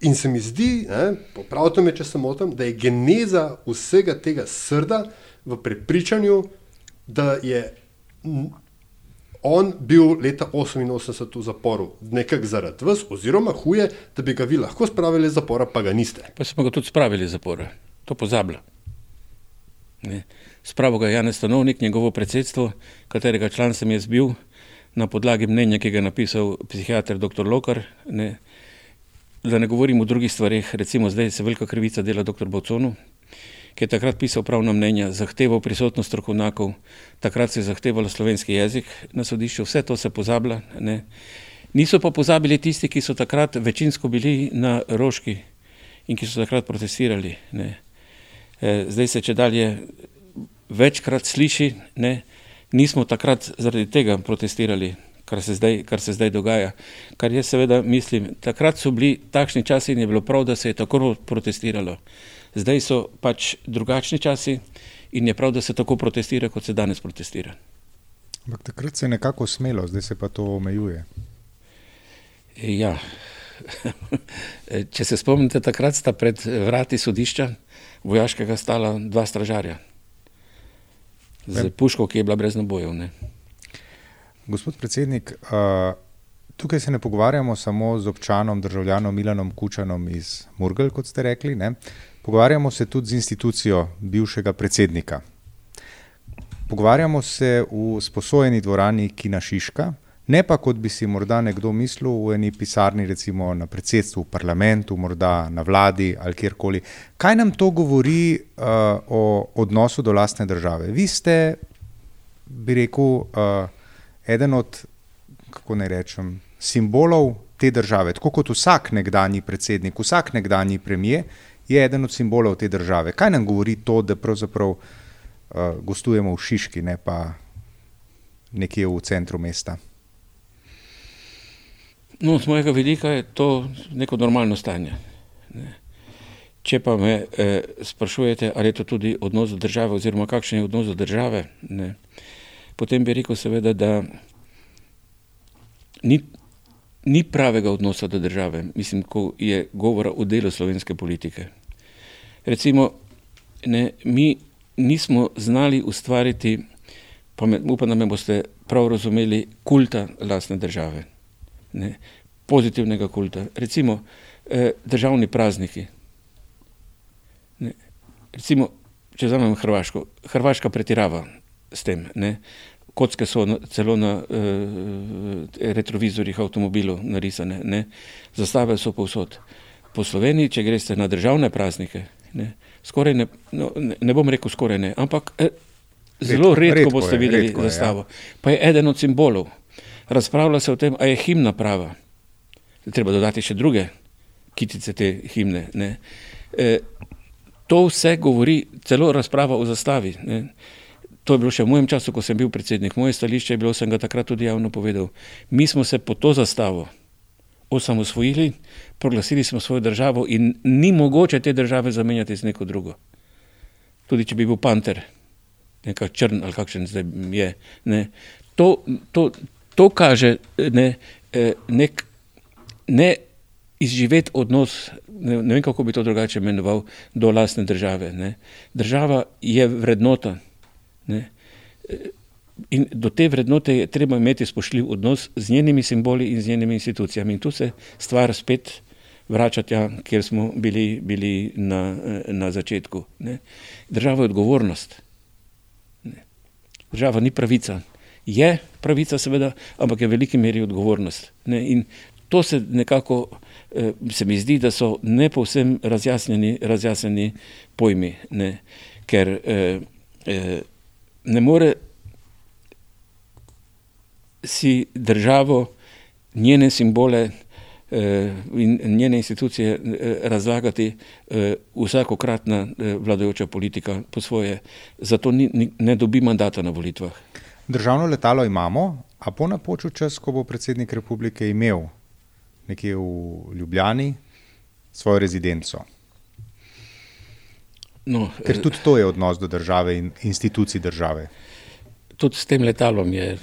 In se mi zdi, popravite me, če se motim, da je geneza vsega tega srda v prepričanju, da je on bil leta 88 v zaporu, nekako zaradi vas, oziroma huje, da bi ga vi lahko spravili iz zapora, pa ga niste. Pa smo ga tudi spravili iz zapora, to pozablja. Spravo ga je Janez Stanovnik, njegovo predsedstvo, katerega član sem jaz bil na podlagi mnenja, ki ga je napisal psihiater dr. Lokar. Ne. Da ne govorim o drugih stvarih, recimo zdaj se velika krivica dela dr. Boconu, ki je takrat pisal pravna mnenja, zahteval prisotnost strokovnjakov, takrat se je zahtevalo slovenski jezik na sodišču, vse to se pozablja. Ne. Niso pa pozabili tisti, ki so takrat večinsko bili na Roški in ki so takrat protestirali. Ne. E, zdaj se če dalje večkrat sliši, ne, nismo takrat zaradi tega protestirali, kar se zdaj, kar se zdaj dogaja. Kar jaz seveda mislim, takrat so bili takšni časi in je bilo prav, da se je tako protestiralo. Zdaj so pač drugačni časi in je prav, da se tako protestira, kot se danes protestira. Ampak takrat se je nekako smelo, zdaj se pa to omejuje. Ja. Če se spomnite, takrat sta pred vrati sodišča vojaškega stala dva stražarja z puško, ki je bila brez nabojev. Ne. Gospod predsednik, tukaj se ne pogovarjamo samo z občanom, državljanom Milanom Kučanom iz Murgel, kot ste rekli, ne. pogovarjamo se tudi z institucijo bivšega predsednika. Pogovarjamo se v sposojeni dvorani Kina Šiška, ne pa kot bi si morda nekdo mislil v eni pisarni, recimo na predsedstvu, v parlamentu, morda na vladi ali kjerkoli. Kaj nam to govori uh, o odnosu do lastne države? Vi ste, bi rekel, uh, eden od, kako naj rečem, simbolov te države. Tako kot vsak nekdanji predsednik, vsak nekdanji premijer je eden od simbolov te države. Kaj nam govori to, da pravzaprav uh, gostujemo v Šiški, ne pa nekje v centru mesta? No, z mojega vidika je to neko normalno stanje. Ne. Če pa me eh, sprašujete, ali je to tudi odnos do države, oziroma kakšen je odnos do države, ne, potem bi rekel, seveda, da ni, ni pravega odnosa do države, mislim, ko je govora o delu slovenske politike. Recimo, ne, mi nismo znali ustvariti, pa me, upam, da me boste prav razumeli, kulta lastne države ne, pozitivnega kulta. Recimo eh, državni prazniki. Ne, recimo, če vzamem Hrvaško, Hrvaška pretirava s tem. Ne, kocke so na, celo na eh, retrovizorjih avtomobilov narisane, ne, zastave so povsod. Po Sloveniji, če greste na državne praznike, ne, skoraj ne, no, ne, ne bom rekel skoraj ne, ampak eh, zelo redko, redko, boste je, videli redko zastavo. Je, ja. Pa je eden od simbolov razpravlja se o tem, ali je himna prava. Treba dodati še druge kitice te himne. E, to vse govori, celo razprava o zastavi. Ne. To je bilo še v mojem času, ko sem bil predsednik. Moje stališče je bilo, sem ga takrat tudi javno povedal. Mi smo se po to zastavo osamosvojili, proglasili smo svojo državo in ni mogoče te države zamenjati z neko drugo. Tudi če bi bil panter, nekak črn ali kakšen zdaj je. Ne. To, to, to kaže ne, eh, nek, ne izživet odnos, ne, ne vem kako bi to drugače imenoval, do lastne države. Ne. Država je vrednota. Ne. Eh, in do te vrednote je treba imeti spoštljiv odnos z njenimi simboli in z njenimi institucijami. In tu se stvar spet vrača tja, kjer smo bili, bili na, eh, na začetku. Ne. Država je odgovornost. Ne. Država ni pravica je pravica, seveda, ampak je v veliki meri odgovornost. Ne? In to se nekako, eh, se mi zdi, da so ne povsem razjasnjeni, razjasnjeni pojmi, ne? ker eh, eh, ne more si državo, njene simbole eh, in njene institucije eh, razlagati eh, vsakokratna eh, vladajoča politika po svoje. Zato ni, ni, ne dobi mandata na volitvah. Državno letalo imamo, a po napoču čas, ko bo predsednik republike imel nekje v Ljubljani svojo rezidenco. No, Ker tudi to je odnos do države in institucij države. Tudi s tem letalom je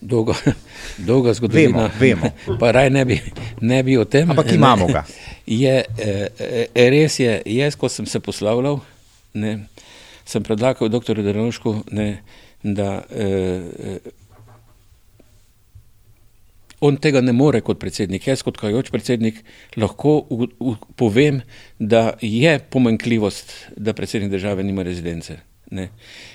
dolga, dolga zgodovina. Vemo, vemo. Pa raj ne bi, ne bi o tem. Ampak imamo ga. Je, je, res je, jaz, ko sem se poslavljal, ne, sem predlagal dr. Drnovšku, da eh, on tega ne more kot predsednik. Jaz kot kajoč predsednik lahko u, u, povem, da je pomankljivost, da predsednik države nima rezidence. Ne.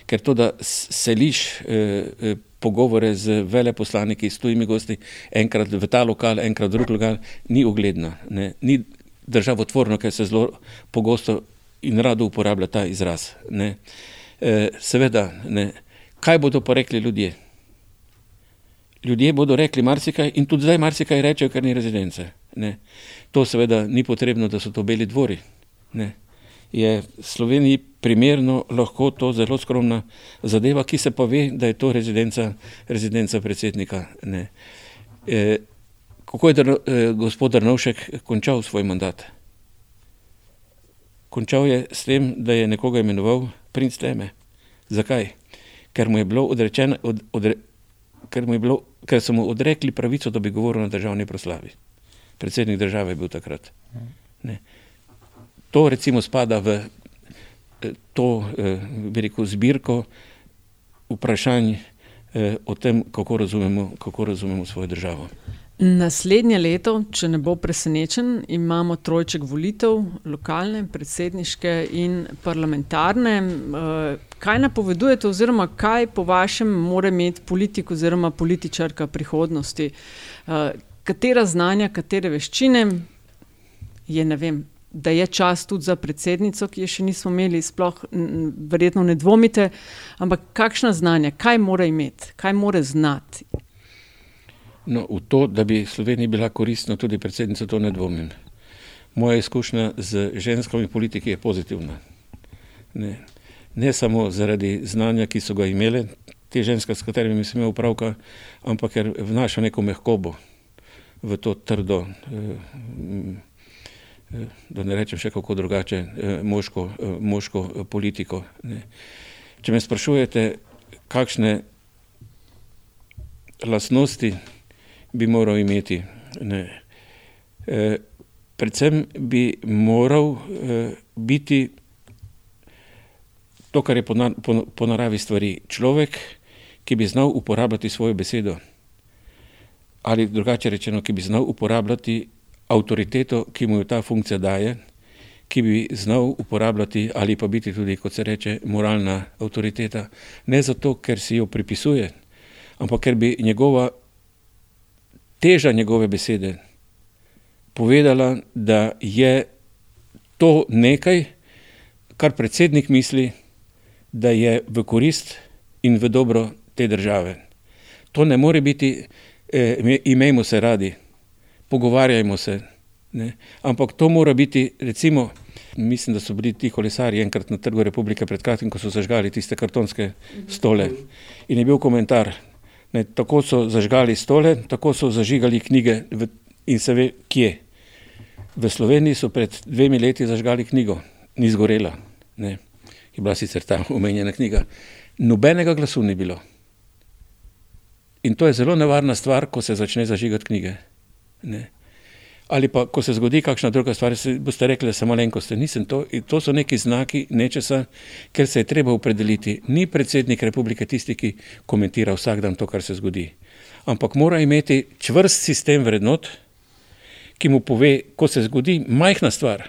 Ker to, da seliš eh, pogovore z veleposlaniki, s tujimi gosti, enkrat v ta lokal, enkrat v drug lokal, ni ugledno, ne. ni državotvorno, ker se zelo pogosto in rado uporablja ta izraz. Ne. Eh, seveda, ne. Kaj bodo pa rekli ljudje? Ljudje bodo rekli marsikaj in tudi zdaj marsikaj rečejo, ker ni rezidence. Ne. To seveda ni potrebno, da so to beli dvori. Ne. Je Sloveniji primerno lahko to zelo skromna zadeva, ki se pa ve, da je to rezidenca, rezidenca predsednika. E, kako je drno, e, gospod Drnovšek končal svoj mandat? Končal je s tem, da je nekoga imenoval princ Teme. Zakaj? Ker mu je bilo odrečeno, od, odre, ker, mu je bilo, ker so mu odrekli pravico, da bi govoril na državni proslavi. Predsednik države je bil takrat. Ne. To recimo spada v eh, to, eh, bi rekel, zbirko vprašanj eh, o tem, kako razumemo, kako razumemo svojo državo. Naslednje leto, če ne bo presenečen, imamo trojček volitev, lokalne, predsedniške in parlamentarne. Kaj napovedujete, oziroma kaj po vašem mora imeti politik oziroma političarka prihodnosti? Katera znanja, katere veščine je, ne vem, da je čas tudi za predsednico, ki je še nismo imeli, sploh verjetno ne dvomite, ampak kakšna znanja, kaj mora imeti, kaj mora znati? No, v to, da bi Slovenija bila koristna tudi predsednica, to ne dvomim. Moja izkušnja z ženskami politiki je pozitivna. Ne, ne samo zaradi znanja, ki so ga imele, te ženske, s katerimi sem imel upravka, ampak ker vnaša neko mehkobo v to trdo. Eh, Eh, da ne rečem še kako drugače, eh, moško, eh, moško politiko. Ne. Če me sprašujete, kakšne lasnosti bi moral imeti, ne. predvsem bi moral biti to, kar je po naravi stvari, človek, ki bi znal uporabljati svojo besedo ali drugače rečeno, ki bi znal uporabljati avtoriteto, ki mu jo ta funkcija daje, ki bi znal uporabljati ali pa biti tudi, kot se reče, moralna avtoriteta. Ne zato, ker si jo pripisuje, ampak ker bi njegova teža njegove besede povedala, da je to nekaj, kar predsednik misli, da je v korist in v dobro te države. To ne more biti, eh, imejmo se radi pogovarjajmo se. Ne. Ampak to mora biti, recimo, mislim, da so bili ti kolesari enkrat na Trgu Republike pred kratkim, ko so zažgali tiste kartonske stole. In je bil komentar, ne, tako so zažgali stole, tako so zažigali knjige v, in se ve, kje. V Sloveniji so pred dvemi leti zažgali knjigo, ni zgorela. Ne. Je bila sicer ta omenjena knjiga. Nobenega glasu ni bilo. In to je zelo nevarna stvar, ko se začne zažigati knjige. Ne. Ali pa, ko se zgodi kakšna druga stvar, boste rekli, da sem malenkost. Nisem to. To so neki znaki nečesa, ker se je treba opredeliti. Ni predsednik republike tisti, ki komentira vsak dan to, kar se zgodi. Ampak mora imeti čvrst sistem vrednot, ki mu pove, ko se zgodi majhna stvar,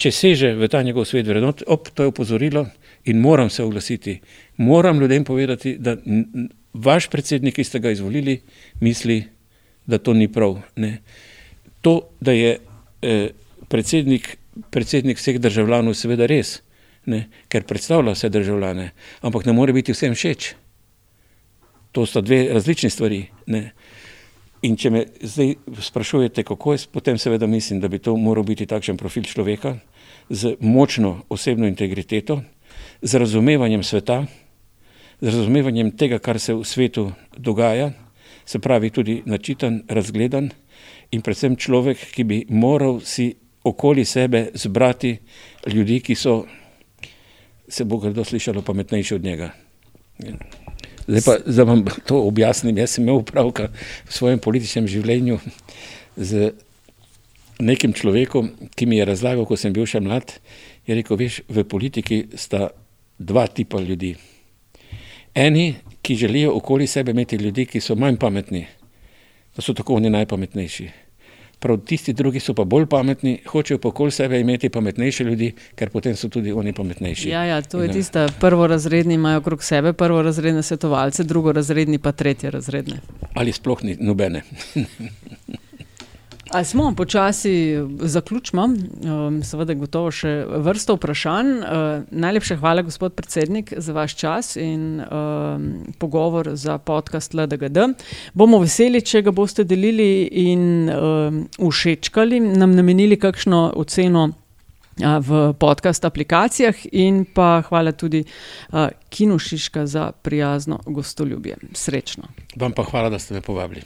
če seže v ta njegov svet vrednot, op, to je opozorilo in moram se oglasiti. Moram ljudem povedati, da vaš predsednik, ki ste ga izvolili, misli, da to ni prav. Ne. To, da je eh, predsednik, predsednik vseh državljanov, seveda res, ne, ker predstavlja vse državljane, ampak ne more biti vsem všeč. To sta dve različni stvari. Ne. In če me zdaj sprašujete, kako je, potem seveda mislim, da bi to moral biti takšen profil človeka z močno osebno integriteto, z razumevanjem sveta, z razumevanjem tega, kar se v svetu dogaja se pravi tudi načitan, razgledan in predvsem človek, ki bi moral si okoli sebe zbrati ljudi, ki so, se bo kdo slišalo, pametnejši od njega. Zdaj pa, da vam to objasnim, jaz sem imel upravka v svojem političnem življenju z nekim človekom, ki mi je razlagal, ko sem bil še mlad, je rekel, veš, v politiki sta dva tipa ljudi. Eni, ki želijo okoli sebe imeti ljudi, ki so manj pametni, da so tako oni najpametnejši. Prav tisti drugi so pa bolj pametni, hočejo pa okoli sebe imeti pametnejše ljudi, ker potem so tudi oni pametnejši. Ja, ja to je tista prvorazredni, imajo okrog sebe prvorazredne svetovalce, drugorazredni pa tretje razredne. Ali sploh ni nobene. Ali smo počasi zaključili, um, seveda, gotovo še vrsto vprašanj. Uh, najlepša hvala, gospod predsednik, za vaš čas in um, pogovor za podcast LDGD. Bomo veseli, če ga boste delili in um, všečkali, nam namenili kakšno oceno v podcast aplikacijah, in pa hvala tudi Kinu Šiška za prijazno gostoljubje. Srečno. Vam pa hvala, da ste me povabili.